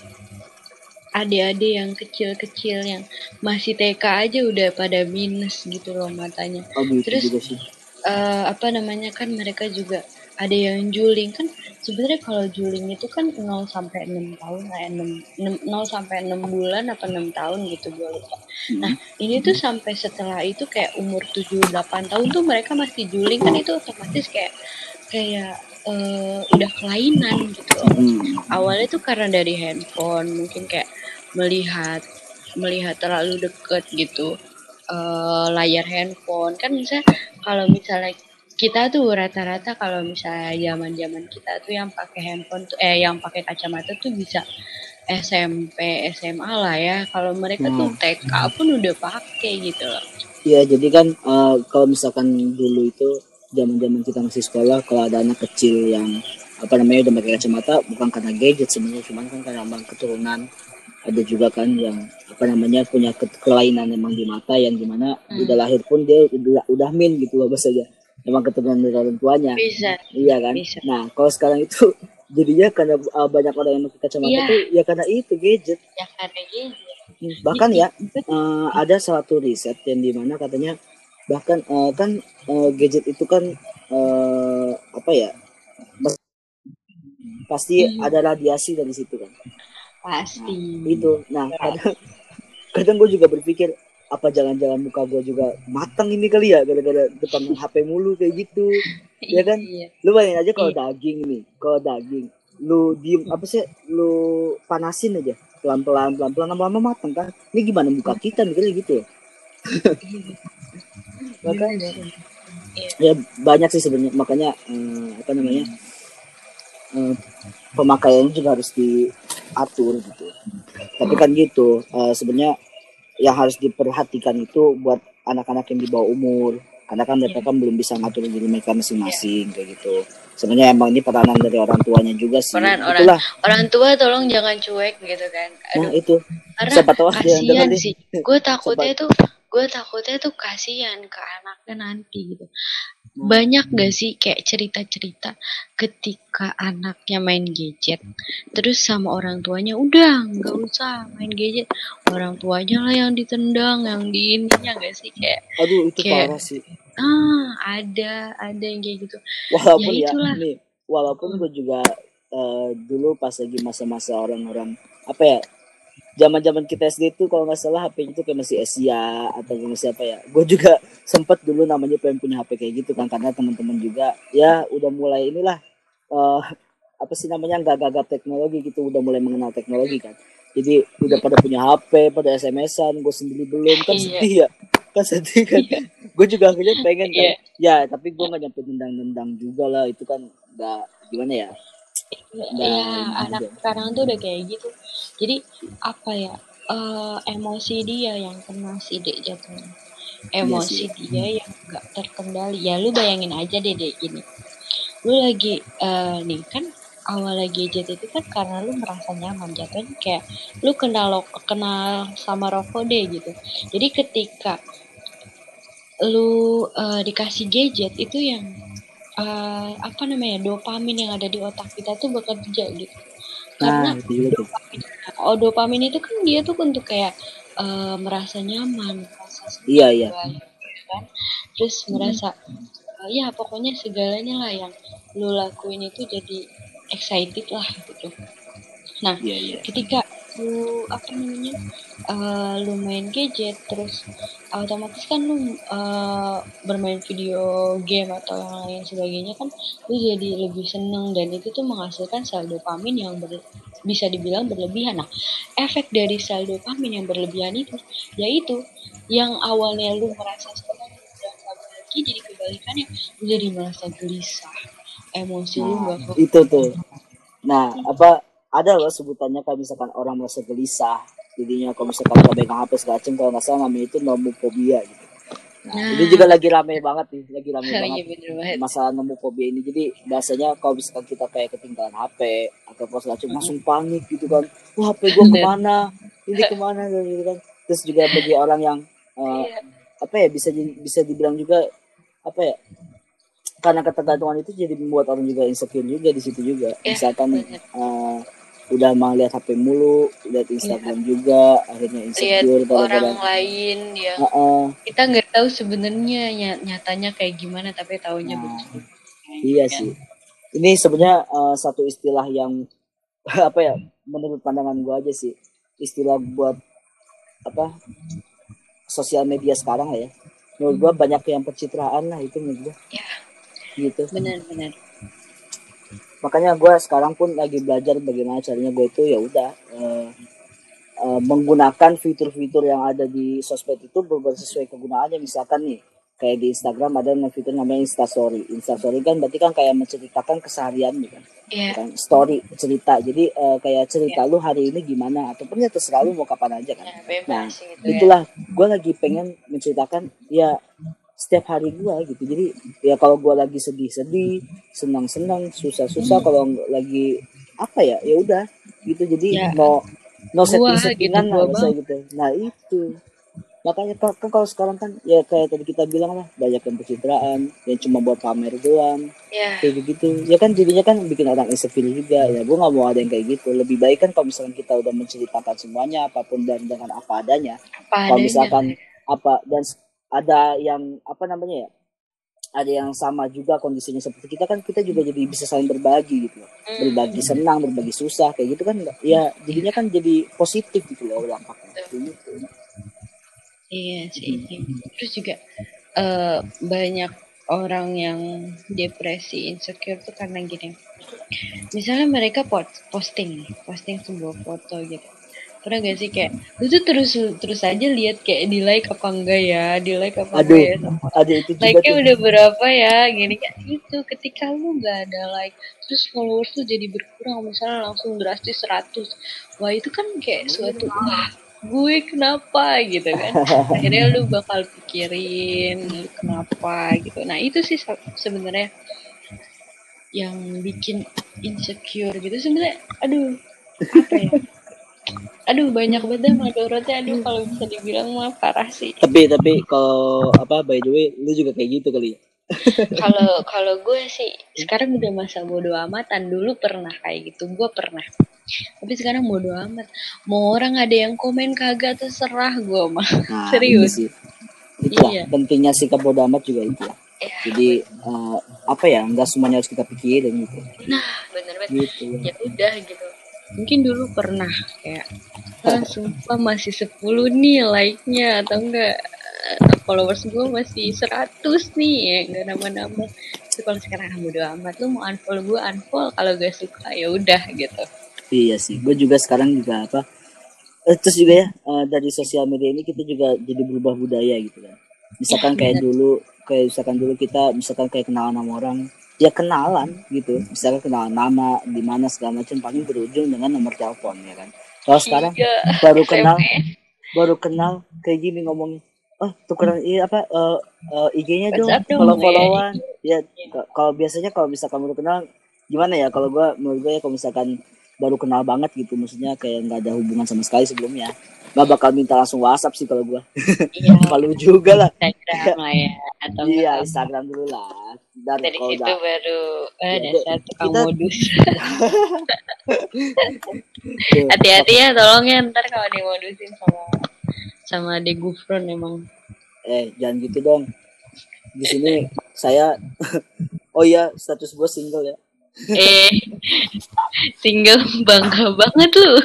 adik-adik yang kecil-kecil yang masih TK aja udah pada minus gitu loh matanya. Oh, gitu Terus juga sih. Uh, apa namanya kan mereka juga ada yang juling kan sebenarnya kalau juling itu kan 0 sampai 6 tahun lah 6, 6 0 sampai 6 bulan apa 6 tahun gitu gue lupa. Hmm. Nah, ini tuh sampai setelah itu kayak umur 7 8 tahun tuh mereka masih juling kan itu otomatis kayak kayak uh, udah kelainan gitu loh. Hmm. Awalnya tuh karena dari handphone mungkin kayak melihat melihat terlalu deket gitu uh, layar handphone kan misalnya kalau misalnya kita tuh rata-rata kalau misalnya zaman-zaman kita tuh yang pakai handphone tuh eh yang pakai kacamata tuh bisa SMP SMA lah ya kalau mereka hmm. tuh TK pun udah pakai gitu loh Iya jadi kan uh, kalau misalkan dulu itu zaman-zaman kita masih sekolah kalau ada anak kecil yang apa namanya udah pakai kacamata bukan karena gadget sebenarnya cuma kan karena keturunan ada juga kan yang apa namanya punya ke kelainan emang di mata yang di mana hmm. udah lahir pun dia udah udah min gitu loh bahasanya emang keturunan dari orang tuanya. Bisa. Iya kan? Bisa. nah kalau sekarang itu jadinya karena uh, banyak orang yang pakai kacamata yeah. tuh ya karena itu gadget. Ya karena gadget. Hmm, bahkan ya uh, ada satu riset yang di mana katanya bahkan uh, kan uh, gadget itu kan uh, apa ya pasti hmm. ada radiasi dari situ kan? Pasti. Nah, itu. Nah kadang kadang gue juga berpikir apa jangan-jangan muka gue juga matang ini kali ya gara-gara depan HP mulu kayak gitu. Ya kan? Iya. lu bayangin aja kalau iya. daging nih kalau daging lu diem apa sih lu panasin aja pelan-pelan pelan-pelan lama-lama matang kan? Ini gimana muka kita nih kali gitu ya? Makanya. Ya banyak sih sebenarnya makanya eh, apa namanya eh, pemakaiannya juga harus diatur gitu. Tapi kan gitu uh, sebenarnya yang harus diperhatikan itu buat anak-anak yang di bawah umur. Karena kan mereka kan belum bisa ngatur diri mereka masing-masing yeah. kayak gitu. Sebenarnya emang ini peranan dari orang tuanya juga sih. Peran orang Itulah. orang tua tolong jangan cuek gitu kan. Nah, Aduh, nah itu. Karena Siapa tahu kasihan sih. Gue takutnya itu gue takutnya tuh kasihan ke anaknya nanti gitu banyak gak sih kayak cerita-cerita ketika anaknya main gadget? Terus sama orang tuanya udah nggak usah main gadget. Orang tuanya lah yang ditendang yang di ininya gak sih? Kayak aduh itu kayak, parah sih. Ah ada ada yang kayak gitu. Walaupun ya, ya nih walaupun gue juga uh, dulu pas lagi masa-masa orang-orang apa ya zaman zaman kita SD itu kalau nggak salah HP itu kayak masih Asia atau masih apa ya gue juga sempet dulu namanya pengen punya HP kayak gitu kan karena teman-teman juga ya udah mulai inilah uh, apa sih namanya nggak gagap teknologi gitu udah mulai mengenal teknologi kan jadi udah pada punya HP pada SMS-an gue sendiri belum kan iya. sedih ya kan sedih kan iya. gue juga akhirnya pengen kan iya. ya tapi gue nggak nyampe nendang-nendang juga lah itu kan nggak gimana ya ya anak sekarang tuh udah kayak gitu. Jadi apa ya uh, emosi dia yang kena sidik jatuhnya. Emosi yes, dia yang gak terkendali. Ya lu bayangin aja deh deh gini. Lu lagi uh, nih kan awal lagi gadget itu kan karena lu merasa nyaman jatuhnya. Kayak lu kenal kenal sama rokok deh gitu. Jadi ketika lu uh, dikasih gadget itu yang uh, apa namanya dopamin yang ada di otak kita tuh bekerja gitu karena nah, dopamin, oh dopamin itu kan dia tuh untuk kayak uh, merasa nyaman merasa iya iya gitu kan terus hmm. merasa uh, ya pokoknya segalanya lah yang lu lakuin itu jadi excited lah gitu nah yeah, yeah. ketika lu apa namanya uh, lu main gadget terus otomatis kan lu uh, bermain video game atau yang lain sebagainya kan lu jadi lebih seneng dan itu tuh menghasilkan sel dopamin yang ber, bisa dibilang berlebihan. Nah efek dari sel dopamin yang berlebihan itu yaitu yang awalnya lu merasa senang udah lagi jadi kebalikannya lu jadi merasa gelisah emosi nah, lu gak itu tuh. Nah apa ada loh sebutannya kalau misalkan orang merasa gelisah jadinya kalau misalkan nggak pegang HP segala macam kalau nggak salah namanya itu nomofobia gitu. Nah, nah, ini juga lagi rame banget nih lagi rame banget, banget. masalah nomofobia ini. Jadi biasanya kalau misalkan kita kayak ketinggalan HP atau pas macam hmm. langsung panik gitu kan. Wah HP gue ke mana? Ini ke mana? Gitu kan. Terus juga bagi orang yang uh, apa ya bisa bisa dibilang juga apa ya karena ketergantungan itu jadi membuat orang juga insecure juga di situ juga. Ya, misalkan uh, udah mau lihat HP mulu, lihat Instagram ya. juga, akhirnya insecure lihat orang lain ya. Uh -uh. Kita nggak tahu sebenarnya nyatanya kayak gimana, tapi tahunya nah, begitu. Iya ya. sih. Ini sebenarnya uh, satu istilah yang apa ya, menurut pandangan gua aja sih, istilah buat apa sosial media sekarang ya. Menurut gua banyak yang pencitraan lah itu menurut gua. Ya. Gitu. Benar-benar makanya gue sekarang pun lagi belajar bagaimana caranya gue itu ya udah uh, uh, menggunakan fitur-fitur yang ada di sosmed itu sesuai kegunaannya misalkan nih kayak di Instagram ada fitur namanya Instastory. Instastory kan berarti kan kayak menceritakan keseharian kan. Yeah. kan story cerita. Jadi uh, kayak cerita yeah. lu hari ini gimana ataupun ya terserah lu mau kapan aja kan. Yeah, nah, gitu, ya. itulah ya. gue lagi pengen menceritakan ya setiap hari gue gitu. Jadi ya kalau gue lagi sedih-sedih senang-senang susah-susah hmm. kalau lagi apa ya ya udah gitu. Jadi ya. no no setting-settingan gitu, lah saya gitu. Nah itu. Makanya kan, kan kalau sekarang kan ya kayak tadi kita bilang lah banyak yang pencitraan yang cuma buat pamer doang. Ya. kayak gitu ya kan jadinya kan bikin orang insecure juga. Ya gue nggak mau ada yang kayak gitu. Lebih baik kan kalau misalkan kita udah menceritakan semuanya apa pun dan dengan apa adanya. Kalau misalkan apa dan ada yang apa namanya ya ada yang sama juga kondisinya seperti kita kan kita juga jadi bisa saling berbagi gitu hmm. berbagi senang berbagi susah kayak gitu kan ya jadinya kan jadi positif gitu loh dampaknya gitu. iya sih hmm. terus juga uh, banyak orang yang depresi insecure tuh karena gini misalnya mereka posting posting sebuah foto gitu pernah gak sih kayak lu tuh terus terus aja lihat kayak di like apa enggak ya? Di like apa aduh, enggak ya aduh, itu like nya udah berapa ya? Gini kayak itu ketika lu nggak ada like terus followers tuh jadi berkurang misalnya langsung drastis 100 wah itu kan kayak suatu wah gue kenapa? Gitu kan. Akhirnya lu bakal pikirin lu kenapa gitu. Nah itu sih sebenarnya yang bikin insecure gitu. Sebenarnya aduh apa ya aduh banyak banget menurutnya aduh kalau bisa dibilang mah parah sih. Tapi tapi kalau apa by the way lu juga kayak gitu kali ya? Kalau kalau gue sih sekarang udah masa bodo amatan. Dulu pernah kayak gitu gue pernah. Tapi sekarang bodo amat. Mau orang ada yang komen kagak terserah gue mah. Nah, serius. sih. Itulah iya. pentingnya sikap bodo amat juga itu ya. Ya, jadi uh, apa ya nggak semuanya harus kita pikirin gitu. Nah bener banget. Gitu. ya udah gitu mungkin dulu pernah kayak ah, sumpah masih 10 nih like-nya atau enggak followers gue masih 100 nih ya nggak nama-nama tapi kalau sekarang bodo amat lu mau unfollow gue unfollow kalau gak suka ya udah gitu. Iya sih gue juga sekarang juga apa eh, terus juga ya uh, dari sosial media ini kita juga jadi berubah budaya gitu kan. Misalkan ya, kayak dulu kayak misalkan dulu kita misalkan kayak kenalan sama orang ya kenalan gitu. Misalkan kenalan nama di mana segala macam paling berujung dengan nomor telepon ya kan. Kalau sekarang iya, baru kenal baru kenal kayak gini ngomongnya oh tukeran iya apa uh, uh, IG-nya dong follow followan. Ya kalau biasanya kalau misalkan baru kenal gimana ya? Kalau gua menurut gue ya kalau misalkan baru kenal banget gitu maksudnya kayak nggak ada hubungan sama sekali sebelumnya nggak bakal minta langsung WhatsApp sih kalau gue iya. malu juga lah. Instagram lah ya atau iya Instagram dulu lah. Dan dari situ udah, baru eh, ya, dasar tukang kita... modus. Hati-hati ya tolong ya ntar kalau dimodusin sama sama di Gufron emang. Eh jangan gitu dong. Di sini saya oh iya status gue single ya. Eh single bangga banget lu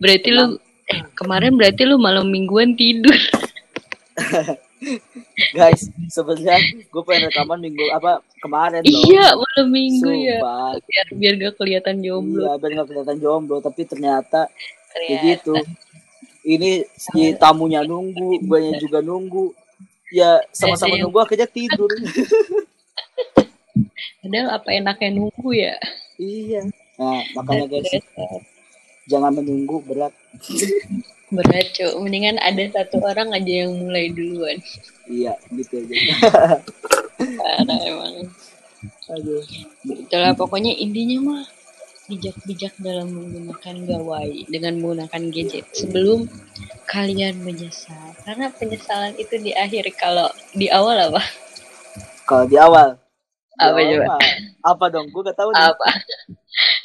berarti lu eh, kemarin berarti lu malam mingguan tidur. Guys sebenarnya gue pengen rekaman minggu apa kemarin loh. iya malam minggu ya. Sumpah. ya biar biar gak kelihatan jomblo. Iya biar gak kelihatan jomblo tapi ternyata begitu. Ini si tamunya nunggu gue juga nunggu. Ya sama-sama nunggu akhirnya tidur. Padahal apa enaknya nunggu ya? Iya. Nah makanya guys jangan menunggu berat. Berat cuy mendingan ada satu orang aja yang mulai duluan. Iya gitu aja. Parah emang. Aduh. Itulah pokoknya intinya mah bijak-bijak dalam menggunakan gawai dengan menggunakan gadget sebelum kalian menyesal. Karena penyesalan itu di akhir kalau di awal apa? Kalau di awal. Apa coba? apa dong? Gue gak tahu nih.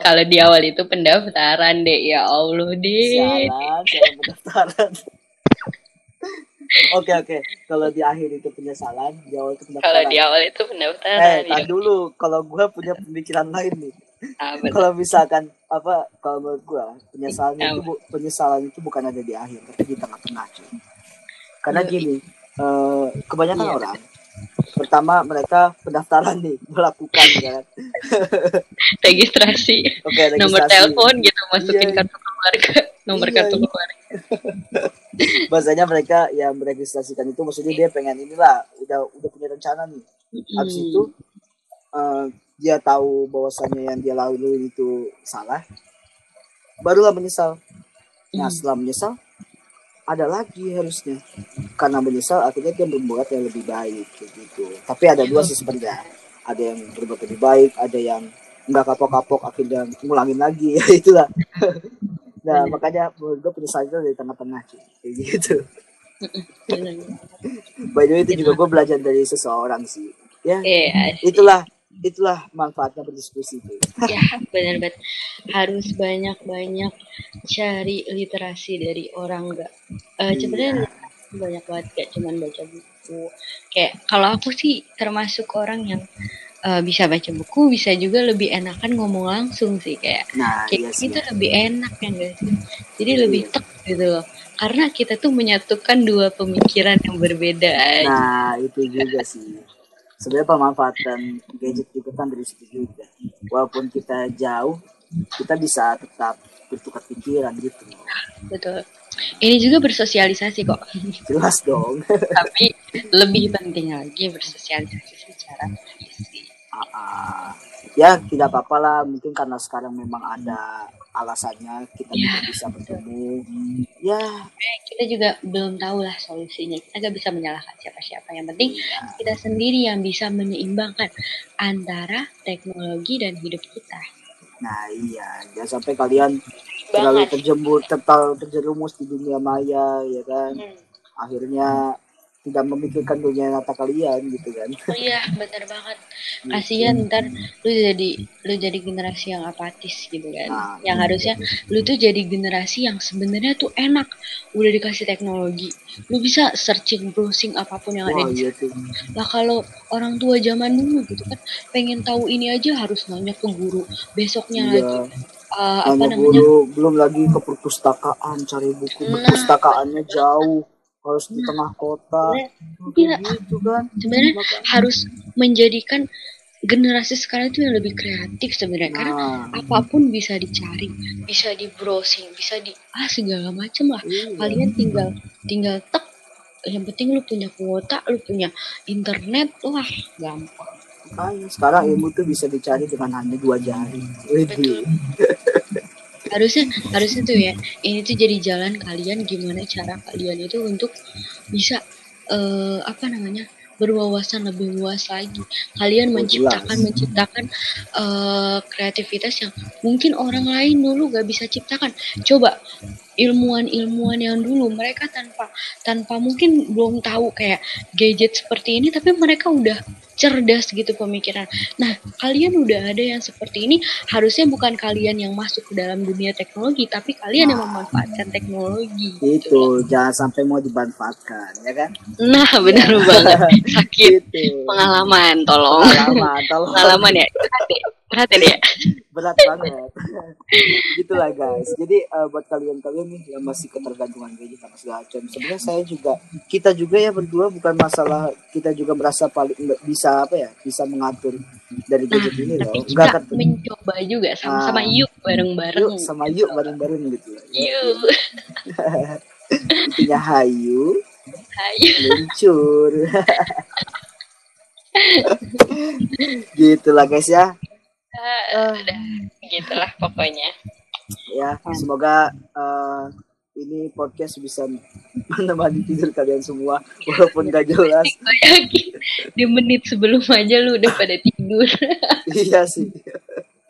Kalau di awal itu pendaftaran deh ya allah deh salah pendaftaran Oke oke, kalau di akhir itu penyesalan, di awal itu pendaftaran. Kalau di awal itu pendaftaran. Eh, ya. dulu, kalau gue punya pemikiran lain nih. Ah, kalau misalkan apa, kalau menurut gue penyesalan ah, itu penyesalan itu bukan ada di akhir, tapi di tengah-tengah cuy. Karena gini, uh, kebanyakan iya, orang pertama mereka pendaftaran nih melakukan kan. Registrasi. Okay, registrasi. Nomor telepon gitu masukin iya. kartu keluarga. Nomor iya, kartu iya. keluarga. Bahasanya mereka yang meregistrasikan itu maksudnya dia pengen inilah udah udah punya rencana nih. Hmm. habis itu uh, dia tahu bahwasannya yang dia lalui itu salah barulah menyesal. Nah setelah menyesal ada lagi harusnya. Karena menyesal akhirnya dia membuat yang lebih baik gitu. Tapi ada dua sih sebenarnya. Ada yang berbuat lebih baik ada yang nggak kapok-kapok akhirnya ngulangin lagi. Ya itulah. Nah makanya menurut gue penyesalan itu dari tengah-tengah kayak gitu. By the way itu juga gue belajar dari seseorang sih. Ya yeah, itulah itulah manfaatnya berdiskusi itu. ya benar benar harus banyak banyak cari literasi dari orang enggak uh, sebenarnya banyak banget kayak cuman baca buku. Kayak kalau aku sih termasuk orang yang uh, bisa baca buku bisa juga lebih enakan ngomong langsung sih kayak. Nah, kayak iya itu lebih enak ya guys jadi iya. lebih tek gitu loh. Karena kita tuh menyatukan dua pemikiran yang berbeda nah itu juga sih sebenarnya pemanfaatan gadget juga kan dari situ juga. Walaupun kita jauh kita bisa tetap bertukar pikiran gitu. Betul. Ini juga bersosialisasi kok. Jelas dong. Tapi lebih penting lagi bersosialisasi secara fisik. Uh, uh, ya tidak apa-apa lah. Mungkin karena sekarang memang ada alasannya kita ya, tidak bisa bertemu. Ya. Kita juga belum tahu lah solusinya. Kita nggak bisa menyalahkan siapa-siapa. Yang penting ya. kita sendiri yang bisa menyeimbangkan antara teknologi dan hidup kita. Nah iya. Jangan sampai kalian terlalu terjembur tertal terjerumus di dunia maya ya kan? Hmm. akhirnya tidak memikirkan dunia nyata kalian gitu kan. Oh iya benar banget. Kasihan gitu. ntar lu jadi lu jadi generasi yang apatis gitu kan. Nah, yang iya, harusnya lu tuh jadi generasi yang sebenarnya tuh enak. Udah dikasih teknologi. Lu bisa searching browsing apa pun yang Wah, ada di iya lah kalau orang tua zaman dulu gitu kan pengen tahu ini aja harus nanya ke guru. Besoknya iya. lagi uh, apa namanya? guru, belum lagi ke perpustakaan cari buku. Nah, perpustakaannya jauh harus di tengah kota. Iya. Gitu kan. Sebenarnya Maka, harus menjadikan generasi sekarang itu yang lebih kreatif sebenarnya. Nah, karena apa pun bisa dicari bisa di browsing bisa di ah segala macam lah. Iya. kalian tinggal tinggal tek yang penting lu punya kuota lu punya internet wah gampang. Makanya sekarang ilmu tuh bisa dicari dengan hanya dua jari. Betul. Harusnya harusnya tuh ya ini tuh jadi jalan kalian gimana cara kalian itu untuk bisa uh, apa namanya berwawasan lebih luas lagi. Kalian menciptakan menciptakan uh, kreativitas yang mungkin orang lain dulu gak bisa ciptakan. Coba ilmuwan-ilmuwan yang dulu mereka tanpa tanpa mungkin belum tahu kayak gadget seperti ini tapi mereka udah cerdas gitu pemikiran. Nah, kalian udah ada yang seperti ini harusnya bukan kalian yang masuk ke dalam dunia teknologi tapi kalian nah, yang memanfaatkan teknologi. Itu gitu jangan sampai mau dimanfaatkan ya kan? Nah, benar banget. Sakit. Gitu. Pengalaman tolong. Pengalaman, tolong. Pengalaman ya. Berat ya? Berat banget. Gitulah guys. Jadi uh, buat kalian-kalian nih yang masih ketergantungan gadget sama segala macam. Sebenarnya saya juga kita juga ya berdua bukan masalah kita juga merasa paling bisa apa ya? Bisa mengatur dari gadget nah, ini loh. Enggak kan mencoba juga sama-sama uh, yuk bareng-bareng. Yuk sama yuk bareng-bareng gitu. Yuk. Intinya hayu. Hayu. Luncur. gitulah guys ya uh, udah gitulah pokoknya. Ya semoga uh, ini podcast bisa menemani tidur kalian semua walaupun gak jelas. Di menit sebelum aja lu udah pada tidur. Iya sih.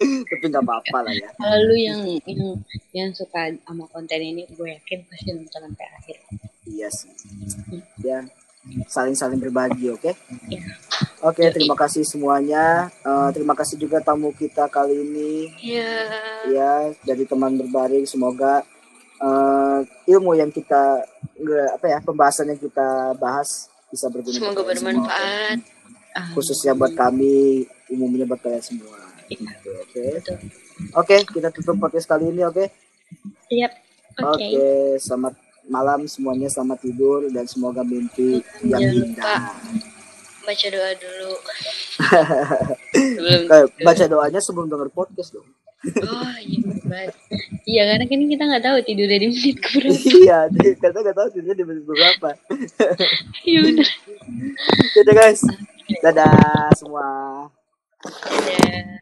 Tapi nggak apa-apa lah ya. Lalu yang yang yang suka sama konten ini gue yakin pasti nonton sampai akhir. Iya sih. Hmm. ya saling-saling berbagi, oke? Okay? Ya. Oke, okay, terima kasih semuanya. Uh, terima kasih juga tamu kita kali ini. Iya. Ya, dari teman berbaring. Semoga uh, ilmu yang kita apa ya pembahasan yang kita bahas bisa berguna. Semoga bermanfaat. Semua, Khususnya buat kami, umumnya buat kalian semua. Iya. Oke. Okay. Oke, okay, kita tutup podcast kali ini, oke? Okay? Siap. Oke, okay. okay, selamat malam semuanya selamat tidur dan semoga mimpi yang indah. Baca doa dulu. sebelum eh, baca doanya sebelum denger podcast dong. Oh iya. Iya karena kan kita nggak tahu tidur di menit berapa. iya, kita nggak tahu tidurnya di menit berapa. Iya benar. Dadah guys. Dadah semua. Dadah.